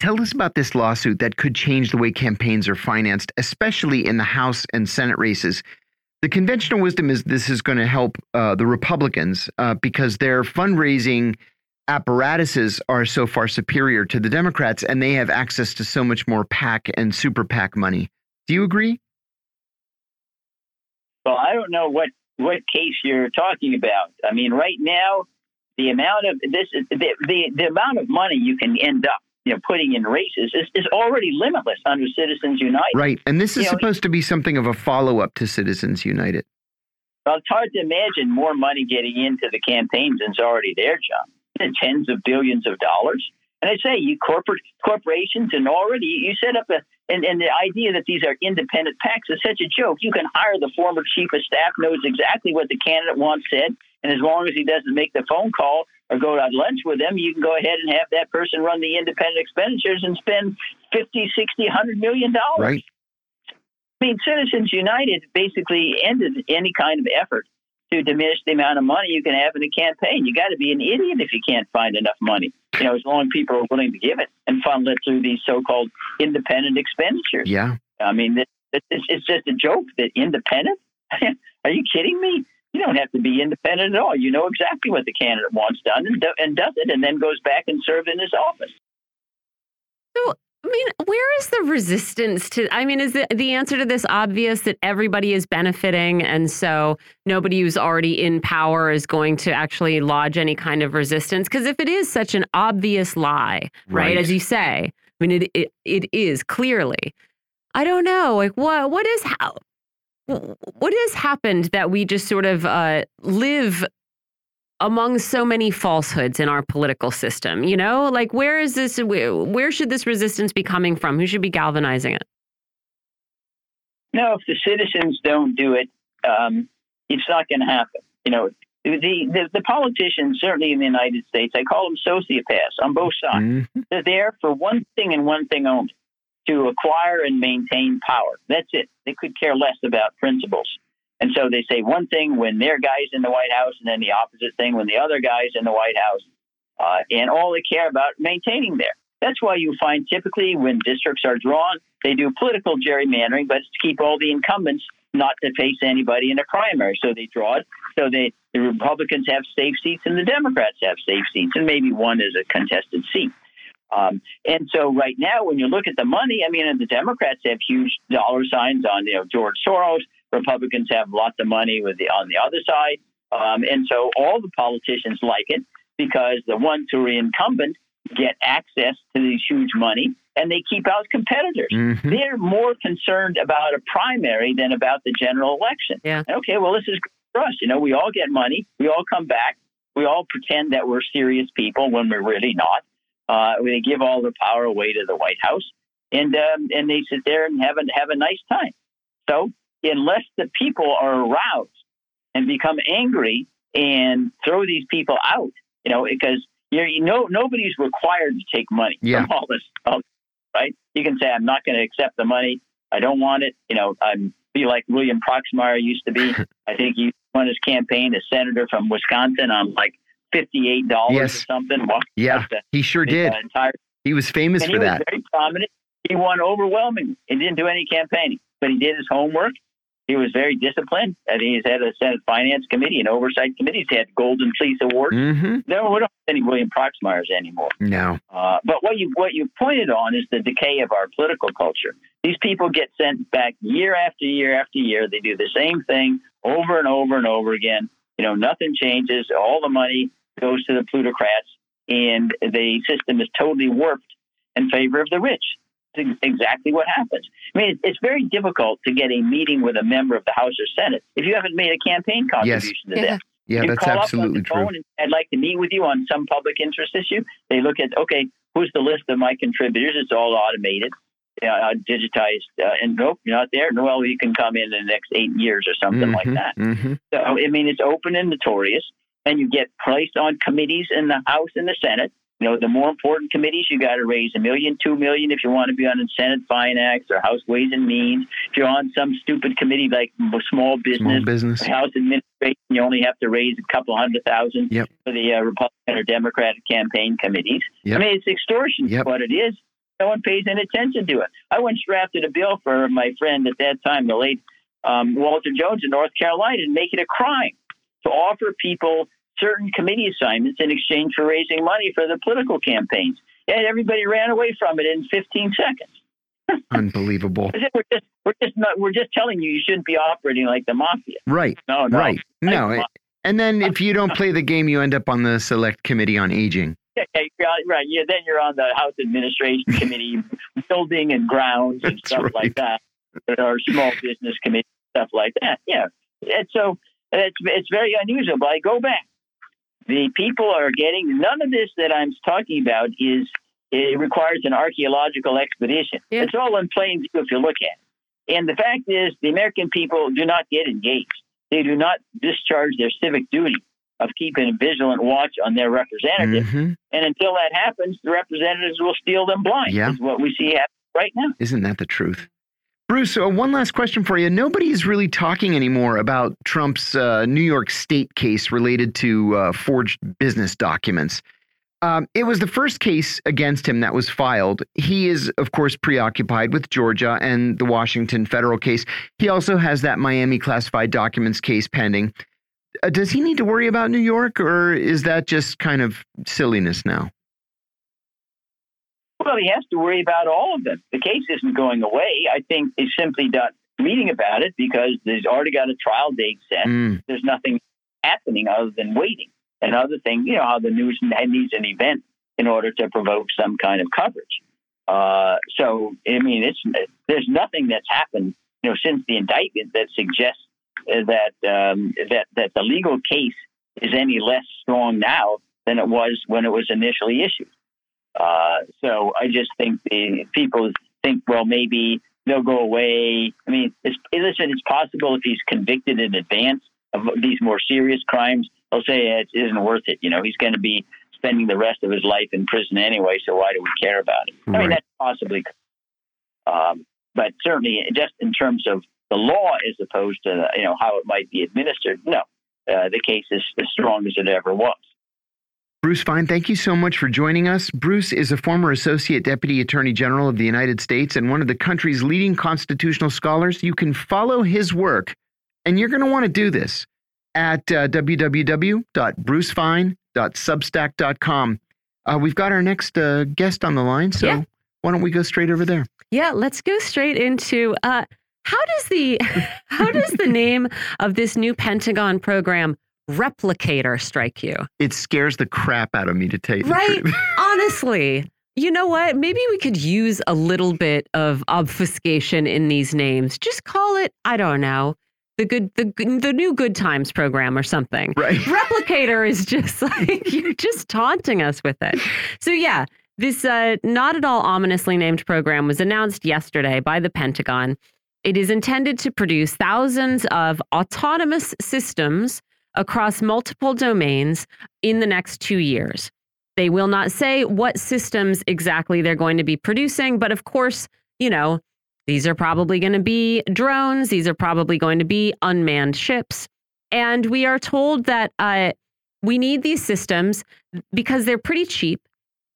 Tell us about this lawsuit that could change the way campaigns are financed, especially in the House and Senate races. The conventional wisdom is this is going to help uh, the Republicans uh, because their fundraising apparatuses are so far superior to the Democrats, and they have access to so much more PAC and super PAC money. Do you agree? Well, I don't know what what case you're talking about. I mean, right now, the amount of this the the, the amount of money you can end up you know putting in races is, is already limitless under Citizens United. Right, and this is you supposed know, to be something of a follow up to Citizens United. Well, it's hard to imagine more money getting into the campaigns than's already there, John. tens of billions of dollars. And I say you corporate corporations and already you set up a and, and the idea that these are independent PACs is such a joke. You can hire the former chief of staff, knows exactly what the candidate wants said, and as long as he doesn't make the phone call or go to lunch with them, you can go ahead and have that person run the independent expenditures and spend 50, 60, 100 million dollars. Right. I mean, Citizens United basically ended any kind of effort to diminish the amount of money you can have in a campaign. You got to be an idiot if you can't find enough money. You know, as long as people are willing to give it and funnel it through these so-called independent expenditures. Yeah. I mean, it's, it's just a joke that independent. are you kidding me? You don't have to be independent at all. You know exactly what the candidate wants done and, do, and does it, and then goes back and serves in his office. So I mean, where is the resistance to? I mean, is the, the answer to this obvious that everybody is benefiting, and so nobody who's already in power is going to actually lodge any kind of resistance? Because if it is such an obvious lie, right, right as you say, I mean, it, it it is clearly. I don't know, like what what is how what has happened that we just sort of uh, live among so many falsehoods in our political system? You know, like where is this? Where should this resistance be coming from? Who should be galvanizing it? No, if the citizens don't do it, um, it's not going to happen. You know, the, the, the politicians, certainly in the United States, I call them sociopaths on both sides. Mm-hmm. They're there for one thing and one thing only: to acquire and maintain power. That's it. They could care less about principles. And so they say one thing when their guy's in the White House, and then the opposite thing when the other guy's in the White House. Uh, and all they care about maintaining there. That's why you find typically when districts are drawn, they do political gerrymandering, but it's to keep all the incumbents not to face anybody in a primary. So they draw it. So they, the Republicans have safe seats and the Democrats have safe seats, and maybe one is a contested seat. Um, and so right now, when you look at the money, I mean, the Democrats have huge dollar signs on, you know, George Soros. Republicans have lots of money with the on the other side, um, and so all the politicians like it because the ones who are incumbent get access to these huge money and they keep out competitors. Mm-hmm. They're more concerned about a primary than about the general election. Yeah. Okay, well, this is for us. You know, we all get money, we all come back, we all pretend that we're serious people when we're really not. Uh, they give all the power away to the White House, and um, and they sit there and have a have a nice time. So unless the people are aroused and become angry and throw these people out, you know, because you're, you know nobody's required to take money yeah. from all this, right? You can say I'm not going to accept the money. I don't want it. You know, I'm be like William Proxmire used to be. I think he won his campaign as senator from Wisconsin on like fifty-eight dollars yes. or something. Well, yeah, the, he sure did. Entire, he was famous for he that. Was very prominent. He won overwhelmingly. He didn't do any campaigning, but he did his homework he was very disciplined. and he's had a Senate Finance Committee and Oversight Committee. He's had Golden Fleece Award. Mm-hmm. There, we don't any William Proxmires anymore. No. Uh, but what you what you pointed on is the decay of our political culture. These people get sent back year after year after year. They do the same thing over and over and over again. You know, nothing changes. All the money goes to the plutocrats, and the system is totally warped in favor of the rich exactly what happens. I mean, it's very difficult to get a meeting with a member of the House or Senate if you haven't made a campaign contribution yes. to yeah. them. Yeah, you that's call absolutely up on the true. phone and I'd like to meet with you on some public interest issue. They look at okay, who's the list of my contributors? It's all automated, uh, digitized, uh, and nope, you're not there. No, well, you can come in in the next eight years or something like Mhm, that. mhm. So I mean, it's open and notorious, and you get placed on committees in the House and the Senate. You know, the more important committees, you got to raise a million, two million if you want to be on the Senate Finance or House Ways and Means. If you're on some stupid committee like small business, Small business. House administration, you only have to raise a couple hundred thousand Yep. for the uh, Republican or Democratic campaign committees. Yep. I mean, it's extortion. Yep. What it is. No one pays any attention to it. I once drafted a bill for my friend at that time, the late um, Walter Jones in North Carolina, and make it a crime to offer people certain committee assignments in exchange for raising money for their political campaigns. And everybody ran away from it in 15 seconds. Unbelievable. We're just, we're just not, we're just telling you you shouldn't be operating like the mafia. Right. No, no. Right. No. And then if you don't play the game, you end up on the select committee on aging. Okay, right. Yeah, then you're on the House Administration Committee, building and grounds and That's stuff right. like that, or small business committee stuff like that. Yeah, and so it's it's very unusual. But I go back. The people are getting none of this that I'm talking about is it requires an archaeological expedition. Yeah. It's all in plain view if you look at it. And the fact is, the American people do not get engaged. They do not discharge their civic duty of keeping a vigilant watch on their representatives. Mhm. And until that happens, the representatives will steal them blind. Yeah. Is what we see happen right now. Isn't that the truth? Bruce, uh, one last question for you. Nobody is really talking anymore about Trump's uh, New York State case related to uh, forged business documents. Um, it was the first case against him that was filed. He is, of course, preoccupied with Georgia and the Washington federal case. He also has that Miami classified documents case pending. Uh, does he need to worry about New York, or is that just kind of silliness now? Well, he has to worry about all of them. The case isn't going away. I think he's simply not reading about it because there's already got a trial date set. Mm, There's nothing happening other than waiting. Another thing, you know, how the news needs an event in order to provoke some kind of coverage. Uh, so, I mean, it's there's nothing that's happened, you know, since the indictment that suggests uh, that um, that that the legal case is any less strong now than it was when it was initially issued. Uh, so I just think the people think, well, maybe they'll go away. I mean, it's, listen, it's possible if he's convicted in advance of these more serious crimes, they'll say it isn't worth it. You know, he's going to be spending the rest of his life in prison anyway, so why do we care about it? I mean, that's possibly, um, but certainly just in terms of the law as opposed to you know how it might be administered, no, uh, the case is as strong as it ever was. Bruce Fein, thank you so much for joining us. Bruce is a former Associate Deputy Attorney General of the United States and one of the country's leading constitutional scholars. You can follow his work, and you're going to want to do this at uh, www.brucefein.substack.com. Uh, we've got our next uh, guest on the line, so Yeah. why don't we go straight over there? Yeah, let's go straight into uh, how does the how does the name of this new Pentagon program replicator strike you? It scares the crap out of me to tell you the Right? Honestly, you know what? Maybe we could use a little bit of obfuscation in these names. Just call it, I don't know, the good the the new Good Times program or something. right. Replicator is just like you're just taunting us with it. So yeah, this uh, not at all ominously named program was announced yesterday by the Pentagon. It is intended to produce thousands of autonomous systems across multiple domains in the next two years. They will not say what systems exactly they're going to be producing, but of course, you know, these are probably going to be drones. These are probably going to be unmanned ships. And we are told that uh, we need these systems because they're pretty cheap.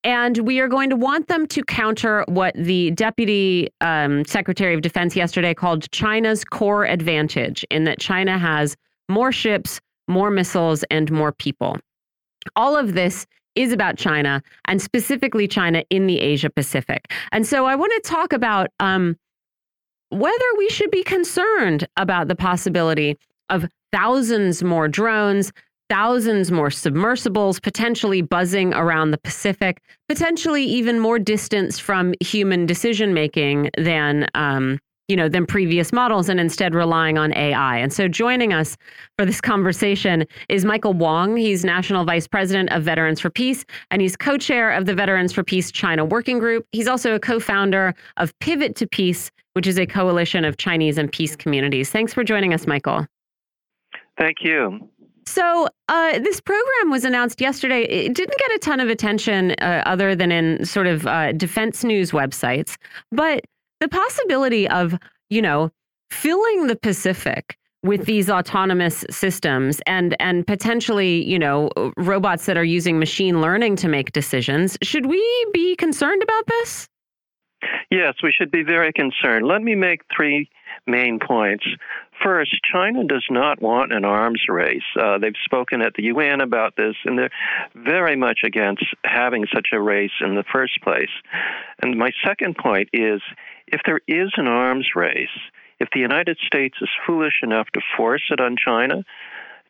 And we are going to want them to counter what the Deputy um, Secretary of Defense yesterday called China's core advantage, in that China has more ships, more missiles, and more people. All of this is about China and specifically China in the Asia Pacific. And so I want to talk about um, whether we should be concerned about the possibility of thousands more drones, thousands more submersibles potentially buzzing around the Pacific, potentially even more distance from human decision making than um, you know, than previous models and instead relying on AI. And so joining us for this conversation is Michael Wong. He's National Vice President of Veterans for Peace, and he's co-chair of the Veterans for Peace China Working Group. He's also a co-founder of Pivot to Peace, which is a coalition of Chinese and peace communities. Thanks for joining us, Michael. Thank you. So, uh, this program was announced yesterday. It didn't get a ton of attention uh, other than in sort of uh, defense news websites, but the possibility of, you know, filling the Pacific with these autonomous systems and and potentially, you know, robots that are using machine learning to make decisions, should we be concerned about this? Yes, we should be very concerned. Let me make three main points. First, China does not want an arms race. Uh, they've spoken at the UN about this, and they're very much against having such a race in the first place. And my second point is if there is an arms race, if the United States is foolish enough to force it on China,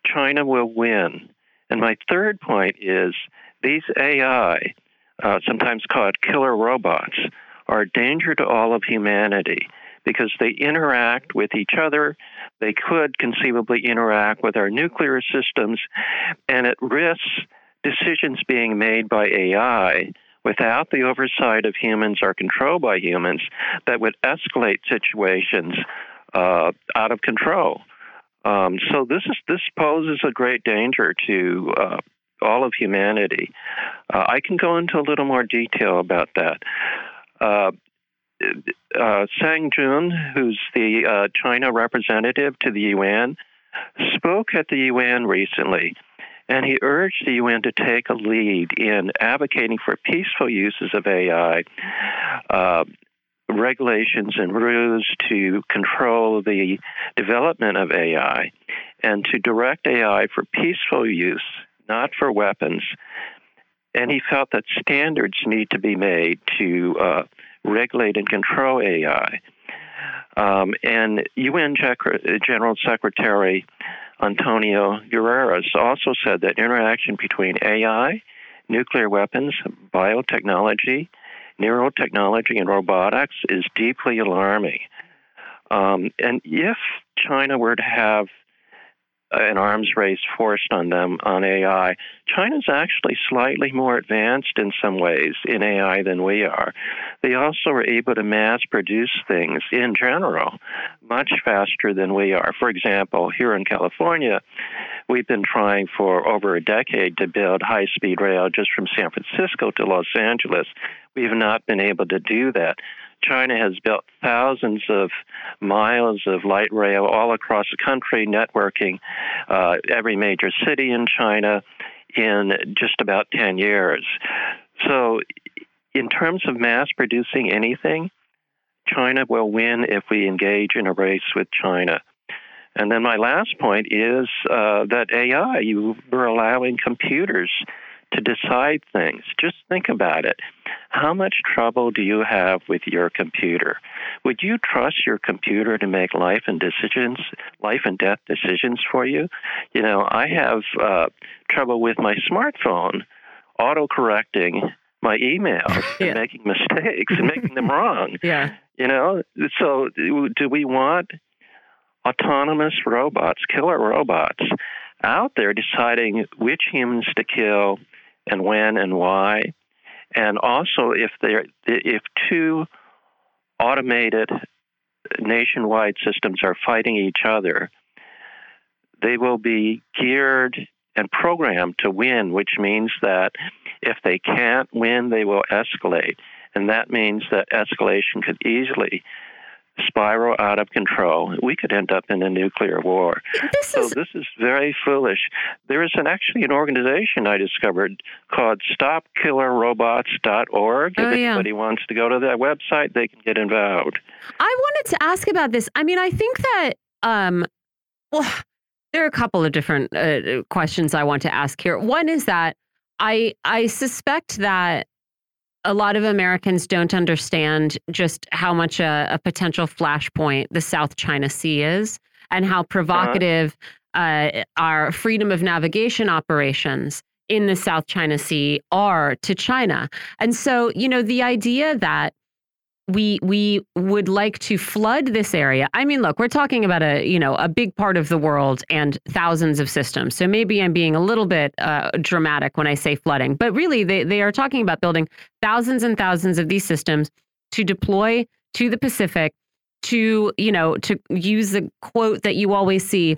China will win. And my third point is these AI, uh, sometimes called killer robots, are a danger to all of humanity because they interact with each other. They could conceivably interact with our nuclear systems, and it risks decisions being made by AI without the oversight of humans or control by humans that would escalate situations uh, out of control. Um, so this is this poses a great danger to uh, all of humanity. Uh, I can go into a little more detail about that. Uh, uh, Zhang Jun, who's the uh, China representative to the UN, spoke at the UN recently, and he urged the UN to take a lead in advocating for peaceful uses of AI, uh, regulations and rules to control the development of AI, and to direct AI for peaceful use, not for weapons. And he felt that standards need to be made to uh, regulate and control AI. Um, and UN General Secretary Antonio Guterres also said that interaction between AI, nuclear weapons, biotechnology, neurotechnology, and robotics is deeply alarming. Um, and if China were to have Uh, an arms race forced on them on AI. China's actually slightly more advanced in some ways in AI than we are. They also are able to mass produce things in general much faster than we are. For example, here in California, we've been trying for over a decade to build high speed rail just from San Francisco to Los Angeles. We've not been able to do that. China has built thousands of miles of light rail all across the country, networking uh, every major city in China in just about 10 years. So, in terms of mass producing anything, China will win if we engage in a race with China. And then my last point is uh, that AI, you were allowing computers to decide things. Just think about it. How much trouble do you have with your computer? Would you trust your computer to make life and decisions, life and death decisions for you? You know, I have uh, trouble with my smartphone auto correcting my emails yeah. and making mistakes and making them wrong. Yeah. You know, so do we want autonomous robots, killer robots, out there deciding which humans to kill and when and why. And also, if there if two automated nationwide systems are fighting each other, they will be geared and programmed to win, which means that if they can't win, they will escalate. And that means that escalation could easily spiral out of control. We could end up in a nuclear war. This so is... this is very foolish. There is an actually an organization I discovered called StopKillerRobots.org. Oh, if yeah. anybody wants to go to that website, they can get involved. I wanted to ask about this. I mean, I think that um, well, there are a couple of different uh, questions I want to ask here. One is that I I suspect that a lot of Americans don't understand just how much a, a potential flashpoint the South China Sea is and how provocative uh, our freedom of navigation operations in the South China Sea are to China. And so, you know, the idea that we we would like to flood this area. I mean, look, we're talking about a you know a big part of the world and thousands of systems. So maybe I'm being a little bit uh, dramatic when I say flooding, but really they they are talking about building thousands and thousands of these systems to deploy to the Pacific to you know to use the quote that you always see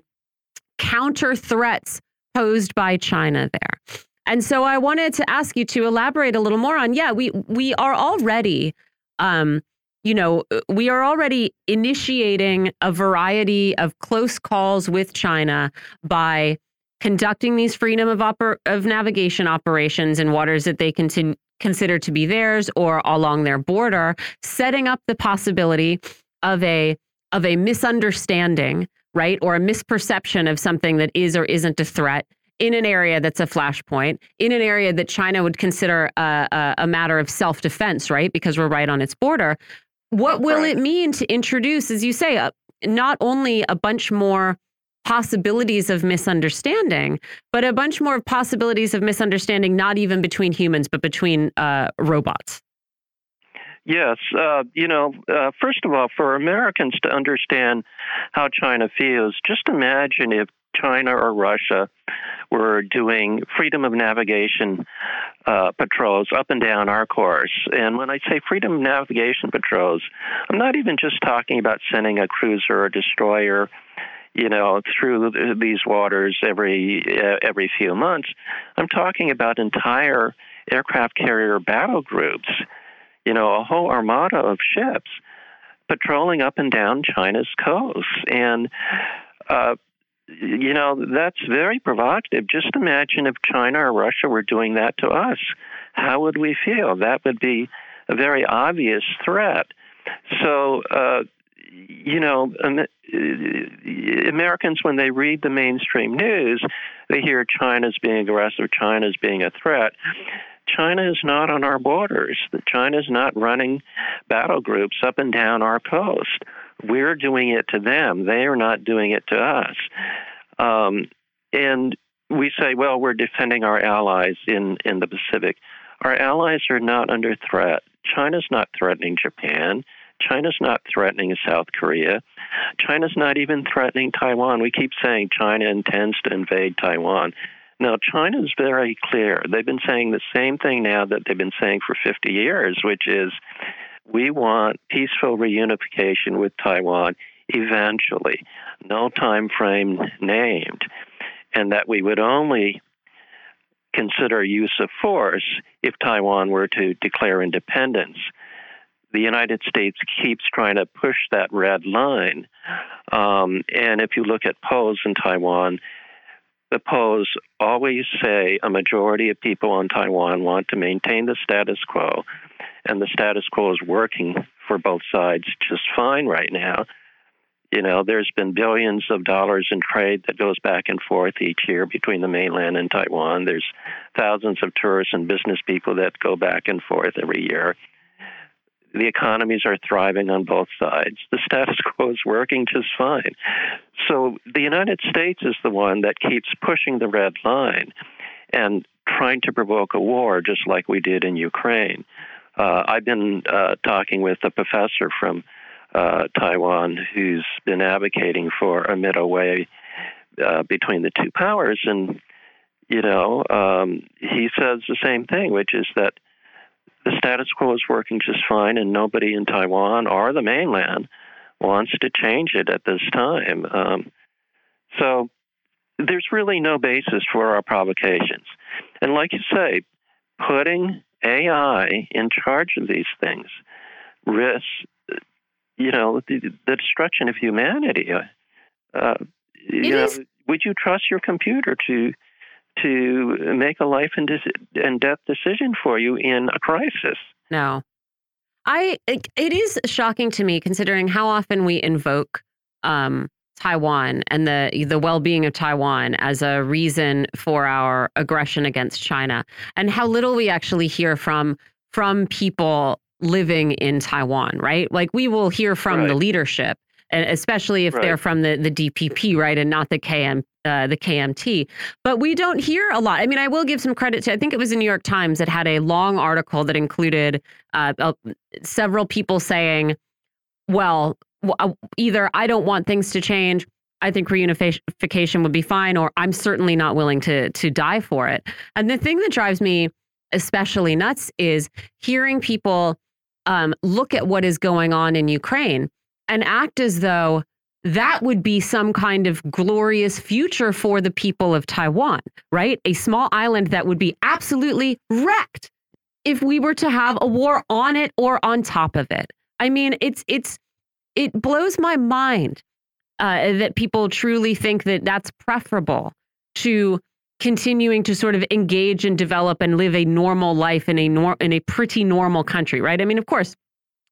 counter threats posed by China there. And so I wanted to ask you to elaborate a little more on yeah, we we are already um, you know, uh, we are already initiating a variety of close calls with China by conducting these freedom of of navigation operations in waters that they continue consider to be theirs or along their border, setting up the possibility of a of a misunderstanding, right, or a misperception of something that is or isn't a threat in an area that's a flashpoint, in an area that China would consider a, a, a matter of self defense, right? Because we're right on its border. What will right. it mean to introduce, as you say, a, not only a bunch more possibilities of misunderstanding, but a bunch more possibilities of misunderstanding, not even between humans, but between uh, robots? Yes. Uh, you know, uh, first of all, for Americans to understand how China feels, just imagine if China or Russia were doing freedom of navigation uh, patrols up and down our course. And when I say freedom of navigation patrols, I'm not even just talking about sending a cruiser or a destroyer you know, through these waters every uh, every few months. I'm talking about entire aircraft carrier battle groups, you know, a whole armada of ships patrolling up and down China's coast, and uh, you know, that's very provocative. Just imagine if China or Russia were doing that to us. How would we feel? That would be a very obvious threat. So, uh, you know, Americans, when they read the mainstream news, they hear China's being aggressive, China's being a threat. China is not on our borders. China is not running battle groups up and down our coast. We're doing it to them. They are not doing it to us. Um, and we say, well, we're defending our allies in, in the Pacific. Our allies are not under threat. China's not threatening Japan. China's not threatening South Korea. China's not even threatening Taiwan. We keep saying China intends to invade Taiwan. Now, China is very clear. They've been saying the same thing now that they've been saying for 50 years, which is we want peaceful reunification with Taiwan eventually, no time frame named, and that we would only consider use of force if Taiwan were to declare independence. The United States keeps trying to push that red line. Um, and if you look at polls in Taiwan, the polls always say a majority of people on Taiwan want to maintain the status quo and the status quo is working for both sides just fine right now. You know, there's been billions of dollars in trade that goes back and forth each year between the mainland and Taiwan. There's thousands of tourists and business people that go back and forth every year. The economies are thriving on both sides. The status quo is working just fine. So the United States is the one that keeps pushing the red line and trying to provoke a war, just like we did in Ukraine. Uh, I've been uh, talking with a professor from uh, Taiwan who's been advocating for a middle way uh, between the two powers, and you know, um, he says the same thing, which is that the status quo is working just fine, and nobody in Taiwan or the mainland wants to change it at this time. Um, so there's really no basis for our provocations. And like you say, putting AI in charge of these things risks, you know, the, the destruction of humanity. Uh, you know, would you trust your computer to to make a life and, and death decision for you in a crisis? No. I it, it is shocking to me considering how often we invoke um, Taiwan and the the well-being of Taiwan as a reason for our aggression against China and how little we actually hear from from people living in Taiwan, right? Like we will hear from right. the leadership, and especially if right. they're from the the DPP, right, and not the KM uh, the KMT. But we don't hear a lot. I mean, I will give some credit to, I think it was the New York Times that had a long article that included uh, uh, several people saying, well, uh, either I don't want things to change. I think reunification would be fine, or I'm certainly not willing to to die for it. And the thing that drives me especially nuts is hearing people um, look at what is going on in Ukraine and act as though that would be some kind of glorious future for the people of Taiwan, right? A small island that would be absolutely wrecked if we were to have a war on it or on top of it. I mean, it's it's it blows my mind uh, that people truly think that that's preferable to continuing to sort of engage and develop and live a normal life in a nor in a pretty normal country, right? I mean, of course,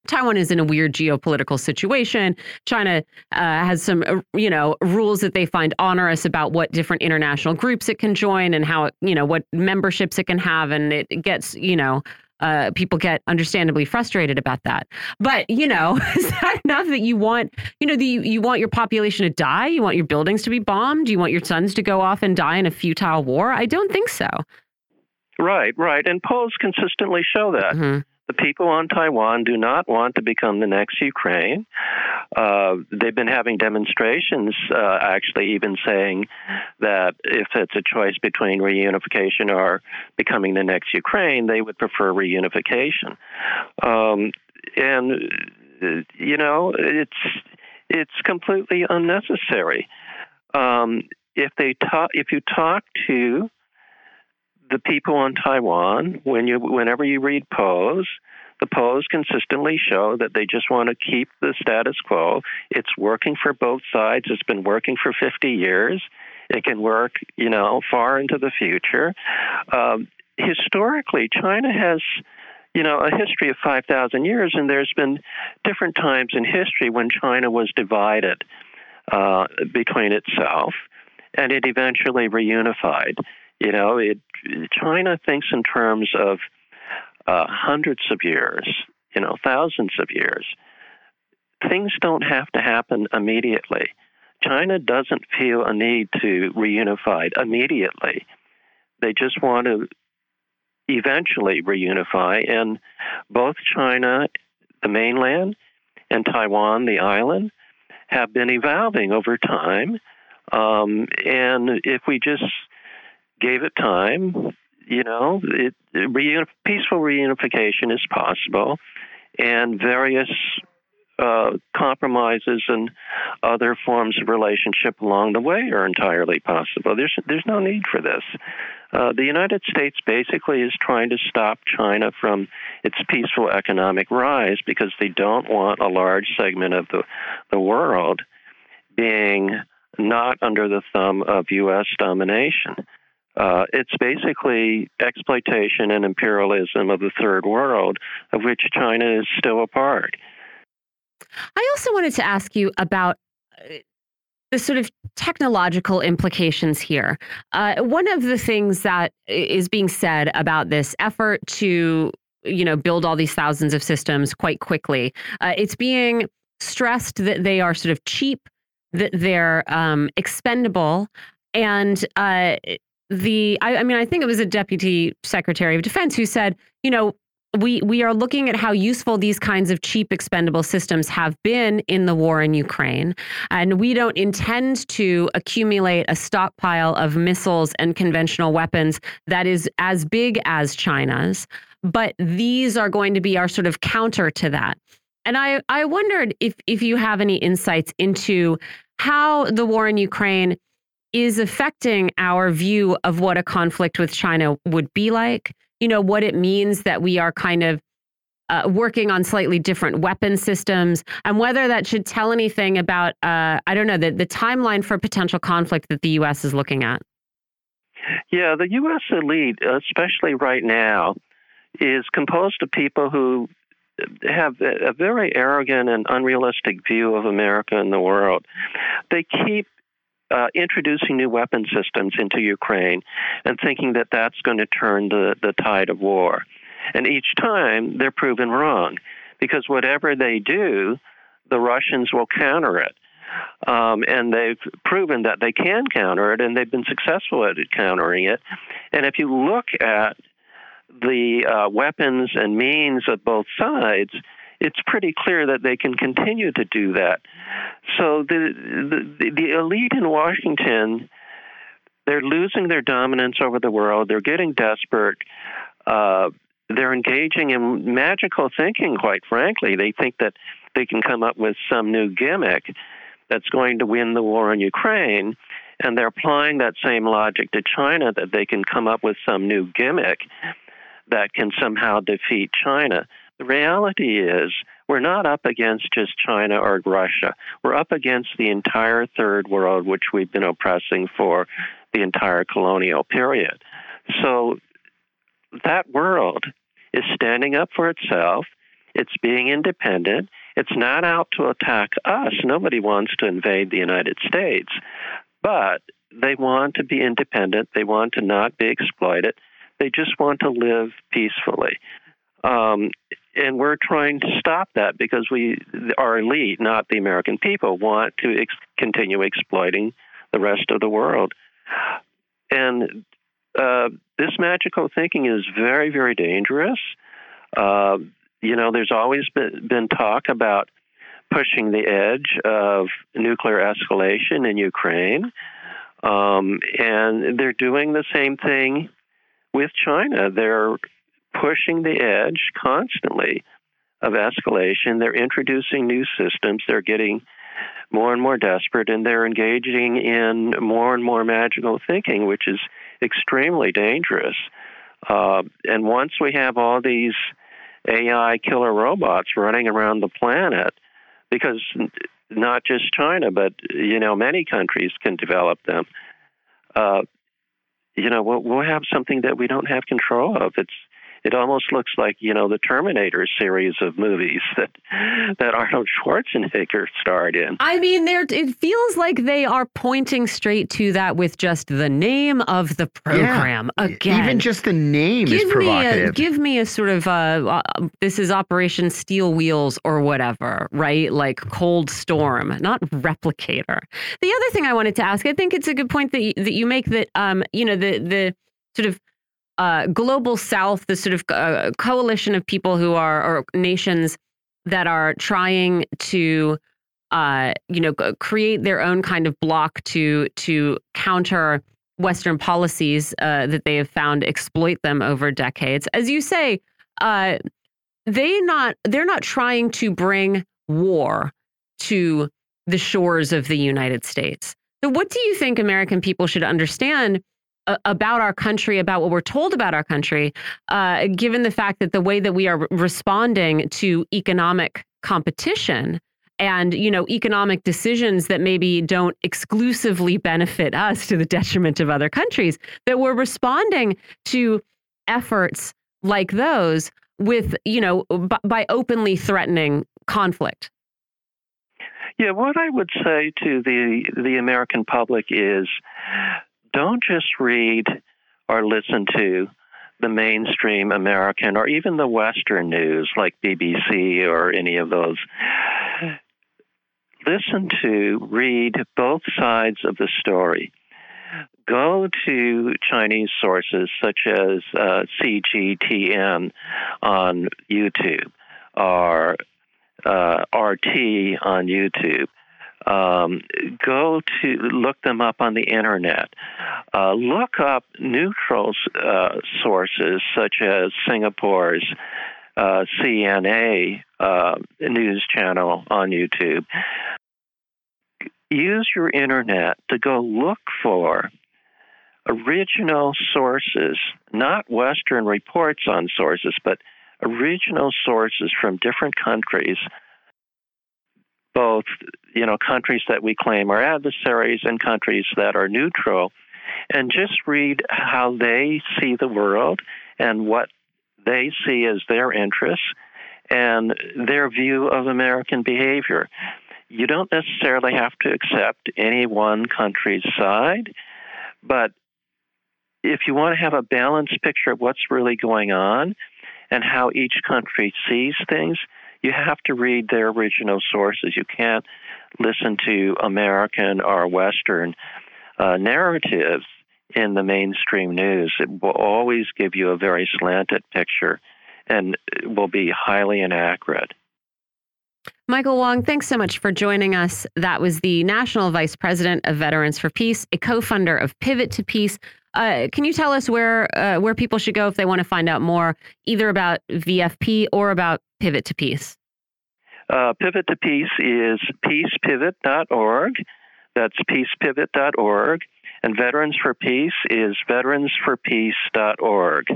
Taiwan is in a weird geopolitical situation. China uh, has some, uh, you know, rules that they find onerous about what different international groups it can join and how, it, you know, what memberships it can have, and it gets, you know, uh, people get understandably frustrated about that. But you know, is that enough that you want, you know, the you want your population to die? You want your buildings to be bombed? You want your sons to go off and die in a futile war? I don't think so. Right, right, and polls consistently show that. Mm -hmm. The people on Taiwan do not want to become the next Ukraine. Uh, they've been having demonstrations, uh, actually, even saying that if it's a choice between reunification or becoming the next Ukraine, they would prefer reunification. Um, and uh, you know, it's it's completely unnecessary. Um, if they talk, if you talk to the people on Taiwan, when you whenever you read polls, the polls consistently show that they just want to keep the status quo. It's working for both sides. It's been working for 50 years. It can work, you know, far into the future. Um, historically, China has you know, a history of 5,000 years, and there's been different times in history when China was divided uh, between itself, and it eventually reunified. You know, it, China thinks in terms of uh, hundreds of years, you know, thousands of years. Things don't have to happen immediately. China doesn't feel a need to reunify immediately. They just want to eventually reunify, and both China, the mainland, and Taiwan, the island, have been evolving over time. Um, and if we just gave it time, you know, it, peaceful reunification is possible, and various uh, compromises and other forms of relationship along the way are entirely possible. There's there's no need for this. Uh, the United States basically is trying to stop China from its peaceful economic rise because they don't want a large segment of the the world being not under the thumb of U.S. domination. Uh, it's basically exploitation and imperialism of the third world, of which China is still a part. I also wanted to ask you about uh, the sort of technological implications here. Uh, one of the things that is being said about this effort to you know build all these thousands of systems quite quickly, uh, it's being stressed that they are sort of cheap, that they're um, expendable, and uh, the I, I mean I think it was a deputy secretary of defense who said, you know, we we are looking at how useful these kinds of cheap expendable systems have been in the war in Ukraine. And we don't intend to accumulate a stockpile of missiles and conventional weapons that is as big as China's. But these are going to be our sort of counter to that. And I I wondered if if you have any insights into how the war in Ukraine is affecting our view of what a conflict with China would be like, you know, what it means that we are kind of uh, working on slightly different weapon systems, and whether that should tell anything about, uh, I don't know, the, the timeline for potential conflict that the U.S. is looking at. Yeah, the U.S. elite, especially right now, is composed of people who have a very arrogant and unrealistic view of America and the world. They keep uh, introducing new weapon systems into Ukraine and thinking that that's going to turn the, the tide of war. And each time they're proven wrong because whatever they do, the Russians will counter it. Um, and they've proven that they can counter it, and they've been successful at countering it. And if you look at the uh, weapons and means of both sides, it's pretty clear that they can continue to do that. So the the, the elite in Washington, they're losing their dominance over the world. They're getting desperate. Uh, they're engaging in magical thinking. Quite frankly, they think that they can come up with some new gimmick that's going to win the war in Ukraine. And they're applying that same logic to China that they can come up with some new gimmick that can somehow defeat China. The reality is, we're not up against just China or Russia. We're up against the entire third world, which we've been oppressing for the entire colonial period. So that world is standing up for itself. It's being independent. It's not out to attack us. Nobody wants to invade the United States. But they want to be independent. They want to not be exploited. They just want to live peacefully. Um, and we're trying to stop that because we, our elite, not the American people, want to ex- continue exploiting the rest of the world. And uh, this magical thinking is very, very dangerous. Uh, you know, there's always been, been talk about pushing the edge of nuclear escalation in Ukraine. Um, and they're doing the same thing with China. They're pushing the edge constantly of escalation. They're introducing new systems. They're getting more and more desperate, and they're engaging in more and more magical thinking, which is extremely dangerous. Uh, and once we have all these AI killer robots running around the planet, because not just China, but you know many countries can develop them. Uh, you know, we'll, we'll have something that we don't have control of. It's it almost looks like you know the Terminator series of movies that that Arnold Schwarzenegger starred in. I mean, there it feels like they are pointing straight to that with just the name of the program. Yeah. Again, even just the name give is provocative. Me a, give me a sort of uh, uh, this is Operation Steel Wheels or whatever, right? Like Cold Storm, not Replicator. The other thing I wanted to ask, I think it's a good point that you, that you make that um, you know the the sort of uh, global south, the sort of uh, coalition of people who are or nations that are trying to uh, you know create their own kind of block to to counter Western policies uh, that they have found exploit them over decades. As you say, uh, they not they're not trying to bring war to the shores of the United States. So, what do you think American people should understand about our country, about what we're told about our country, uh, given the fact that the way that we are responding to economic competition and you know economic decisions that maybe don't exclusively benefit us to the detriment of other countries that we're responding to efforts like those with you know by openly threatening conflict. Yeah what i would say to the the american public is don't just read or listen to the mainstream American or even the Western news like BBC or any of those. Listen to, read both sides of the story. Go to Chinese sources such as uh, CGTN on YouTube or uh, RT on YouTube um, go to look them up on the internet. Uh, look up neutral uh, sources such as Singapore's uh, CNA uh, news channel on YouTube. Use your internet to go look for original sources, not Western reports on sources, but original sources from different countries both you know countries that we claim are adversaries and countries that are neutral and just read how they see the world and what they see as their interests and their view of American behavior. You don't necessarily have to accept any one country's side, but if you want to have a balanced picture of what's really going on and how each country sees things, you have to read their original sources. You can't listen to American or Western uh, narratives in the mainstream news. It will always give you a very slanted picture and will be highly inaccurate. Michael Wong, thanks so much for joining us. That was the National Vice President of Veterans for Peace, a co-founder of Pivot to Peace. Uh, can you tell us where uh, where people should go if they want to find out more, either about VFP or about Pivot to Peace? Uh, Pivot to Peace is peacepivot.org. That's peacepivot.org. And Veterans for Peace is veteransforpeace.org.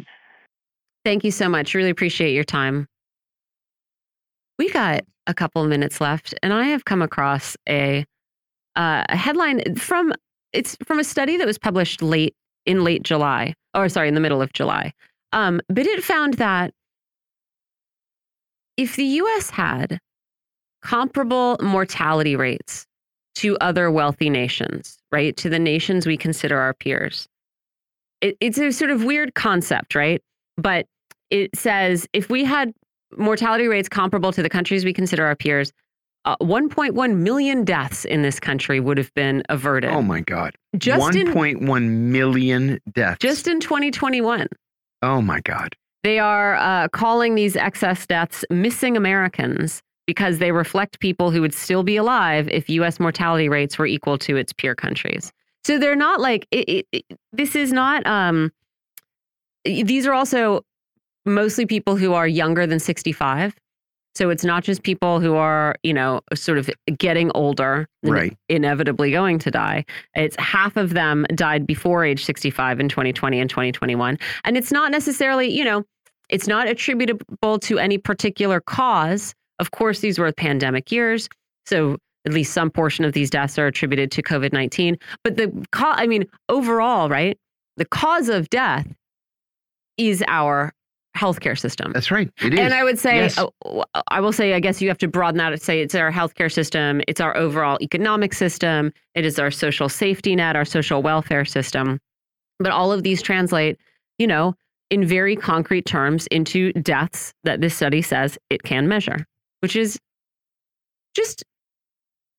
Thank you so much. Really appreciate your time. We got a couple of minutes left, and I have come across a, uh, a headline from it's from a study that was published late in late July, or sorry, in the middle of July. Um, but it found that if the U.S. had comparable mortality rates to other wealthy nations, right, to the nations we consider our peers, it, it's a sort of weird concept, right? But it says if we had mortality rates comparable to the countries we consider our peers, uh, 1.1 million deaths in this country would have been averted. Oh my God. Just 1.1 million deaths. Just in 2021. Oh my God. They are uh, calling these excess deaths missing Americans because they reflect people who would still be alive if U.S. mortality rates were equal to its peer countries. So they're not like, it, it, it, this is not, um, these are also mostly people who are younger than 65. So it's not just people who are, you know, sort of getting older, right. inevitably going to die. It's half of them died before age 65 in 2020 and 2021. And it's not necessarily, you know, it's not attributable to any particular cause. Of course, these were pandemic years. So at least some portion of these deaths are attributed to COVID 19. But the, cause, I mean, overall, right? The cause of death is our healthcare system. That's right. It is. And I would say, yes. uh, I will say, I guess you have to broaden that and say it's our healthcare system, it's our overall economic system, it is our social safety net, our social welfare system. But all of these translate, you know, in very concrete terms into deaths that this study says it can measure, which is just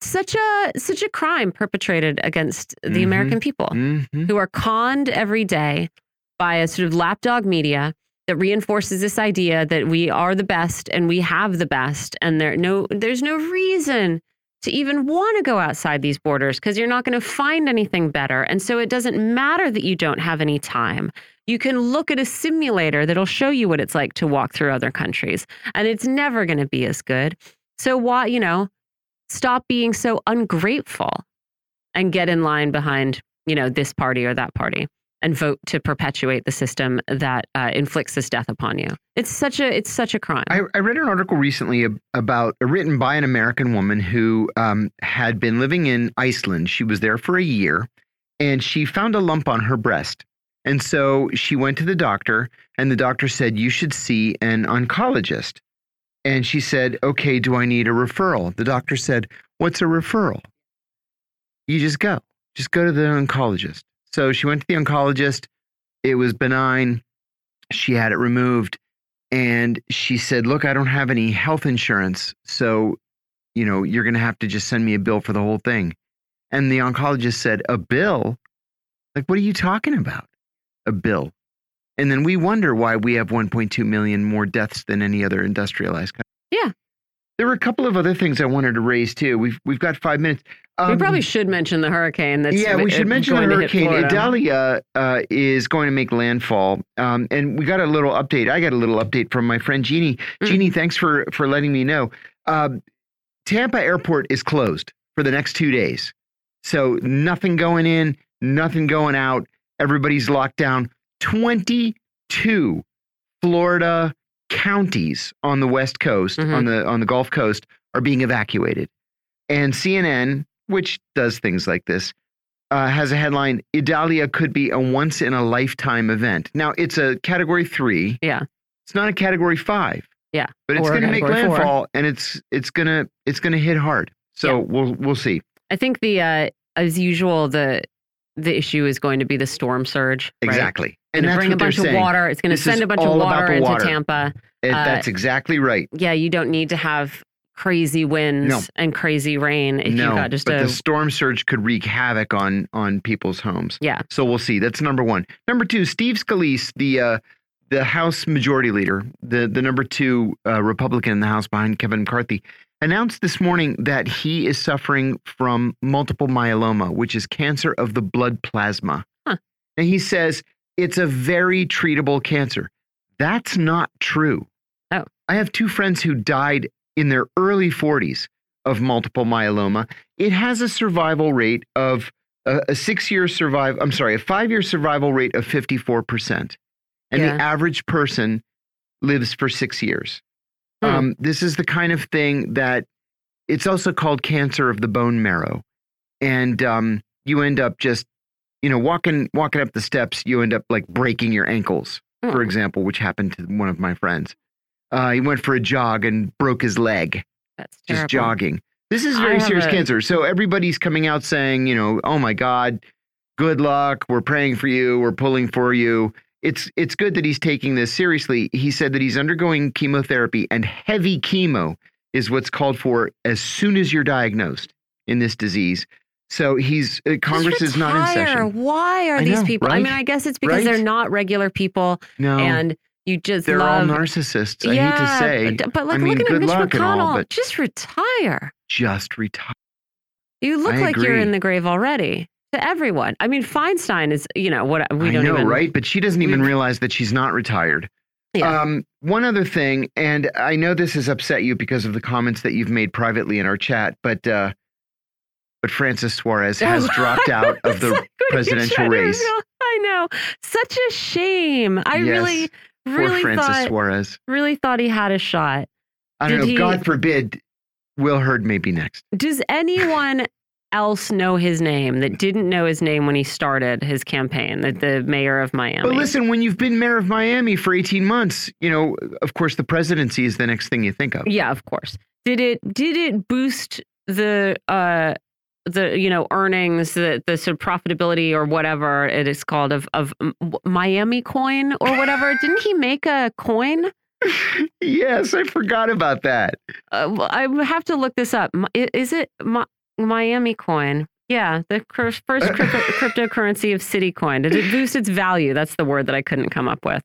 such a such a crime perpetrated against the mm -hmm. American people mm -hmm. who are conned every day by a sort of lapdog media that reinforces this idea that we are the best and we have the best. And there no there's no reason to even want to go outside these borders because you're not going to find anything better. And so it doesn't matter that you don't have any time. You can look at a simulator that'll show you what it's like to walk through other countries and it's never going to be as good. So why you know stop being so ungrateful and get in line behind you know this party or that party and vote to perpetuate the system that uh, inflicts this death upon you. It's such a it's such a crime. I, I read an article recently about uh, written by an American woman who um, had been living in Iceland. She was there for a year, and she found a lump on her breast. And so she went to the doctor, and the doctor said, You should see an oncologist. And she said, Okay, do I need a referral? The doctor said, What's a referral? You just go. Just go to the oncologist. So she went to the oncologist. It was benign. She had it removed. And she said, Look, I don't have any health insurance. So, you know, you're going to have to just send me a bill for the whole thing. And the oncologist said, A bill? Like, what are you talking about? A bill. And then we wonder why we have 1.2 million more deaths than any other industrialized country. Yeah. There were a couple of other things I wanted to raise too. We've we've got five minutes. Um, we probably should mention the hurricane. That's yeah, we should mention the hurricane. Idalia uh, is going to make landfall, um, and we got a little update. I got a little update from my friend Jeannie. Mm. Jeannie, thanks for for letting me know. Uh, Tampa Airport is closed for the next two days, so nothing going in, nothing going out. Everybody's locked down. Twenty two Florida counties on the West Coast, mm -hmm. on the on the Gulf Coast, are being evacuated. And CNN, which does things like this, uh, has a headline: "Idalia could be a once in a lifetime event." Now it's a Category three. Yeah, it's not a Category five. Yeah, but it's going to make landfall, four. and it's it's gonna it's gonna hit hard. So yeah. we'll we'll see. I think the uh, as usual the the issue is going to be the storm surge. Right? And that's bring a bunch of saying. water. It's going to send a bunch of water into water. Tampa. It, uh, that's exactly right. Yeah, you don't need to have crazy winds No. and crazy rain if no, you got just but a the storm surge could wreak havoc on on people's homes. yeah. So we'll see. That's number one. Number two, Steve Scalise, the uh, the House Majority Leader, the the number two uh, Republican in the House behind Kevin McCarthy, announced this morning that he is suffering from multiple myeloma, which is cancer of the blood plasma. Huh. And he says it's a very treatable cancer. That's not true. Oh. I have two friends who died in their early 40s of multiple myeloma. It has a survival rate of a, a six year survive. I'm sorry, a five year survival rate of 54%. And Yeah. the average person lives for six years. Hmm. Um, this is the kind of thing that it's also called cancer of the bone marrow. And um, you end up just, you know, walking walking up the steps, you end up like breaking your ankles, for Hmm. example, which happened to one of my friends. Uh, he went for a jog and broke his leg That's terrible. just jogging. This is very serious a- cancer. So everybody's coming out saying, you know, oh my God, good luck. We're praying for you. We're pulling for you. It's it's good that he's taking this seriously. He said that he's undergoing chemotherapy and heavy chemo is what's called for as soon as you're diagnosed in this disease. So he's uh, Congress is not in session. Why are I these people? I mean, I guess it's because Right? they're not regular people, No, and you just they're love. all narcissists. I yeah, hate to say, but, but like I mean, looking at Mitch McConnell, all, just retire. just retire. You look I like you're in the grave already. To everyone, I mean, Feinstein is, you know, what we don't know, even right? But she doesn't even realize that she's not retired. Yeah. Um, one other thing, and I know this has upset you because of the comments that you've made privately in our chat, but uh, but Francis Suarez has dropped out of the It's like when you presidential race. I know, such a shame. I Yes, really, really Francis thought, Suarez. really thought he had a shot. I don't Did know. he- God forbid, Will Hurd may be next. Does anyone else know his name that didn't know his name when he started his campaign? The, the mayor of Miami. But listen, when you've been mayor of Miami for 18 months, you know, of course, the presidency is the next thing you think of. Yeah, of course. Did it did it boost the uh the you know earnings the the sort of profitability or whatever it is called of of Miami coin or whatever? Didn't he make a coin? yes, I forgot about that. Uh, well, I have to look this up. Is it Mi- Miami coin? Yeah, the first crypto cryptocurrency of City coin. Did it boost its value? That's the word that I couldn't come up with.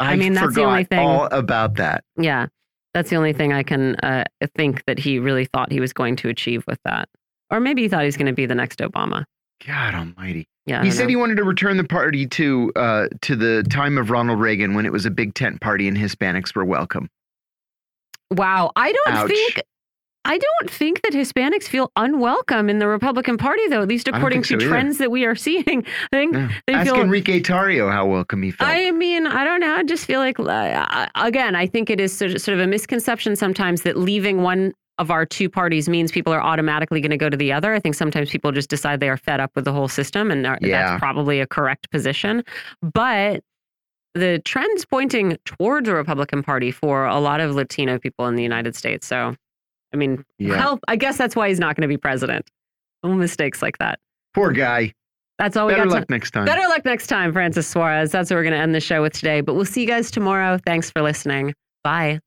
I mean, that's the only thing- all about that. Yeah, that's the only thing I can uh, think that he really thought he was going to achieve with that. Or maybe he thought he was going to be the next Obama. God Almighty. Yeah. He said know. he wanted to return the party to uh, to the time of Ronald Reagan when it was a big tent party and Hispanics were welcome. wow. I don't Ouch. think. I don't think that Hispanics feel unwelcome in the Republican Party, though. At least according to so trends that we are seeing, I think Yeah. they Ask feel. Enrique Tarrio how welcome he felt. I mean, I don't know. I just feel like, uh, again, I think it is sort of a misconception sometimes that leaving one of our two parties means people are automatically going to go to the other. I think sometimes people just decide they are fed up with the whole system, and are- Yeah. that's probably a correct position. But the trend's pointing towards the Republican Party for a lot of Latino people in the United States. So, I mean, Yeah. well, I guess that's why he's not going to be president. Mistakes like that. Poor guy. That's all we Better got. to- luck next time. Better luck next time, Francis Suarez. That's what we're going to end the show with today. But we'll see you guys tomorrow. Thanks for listening. Bye.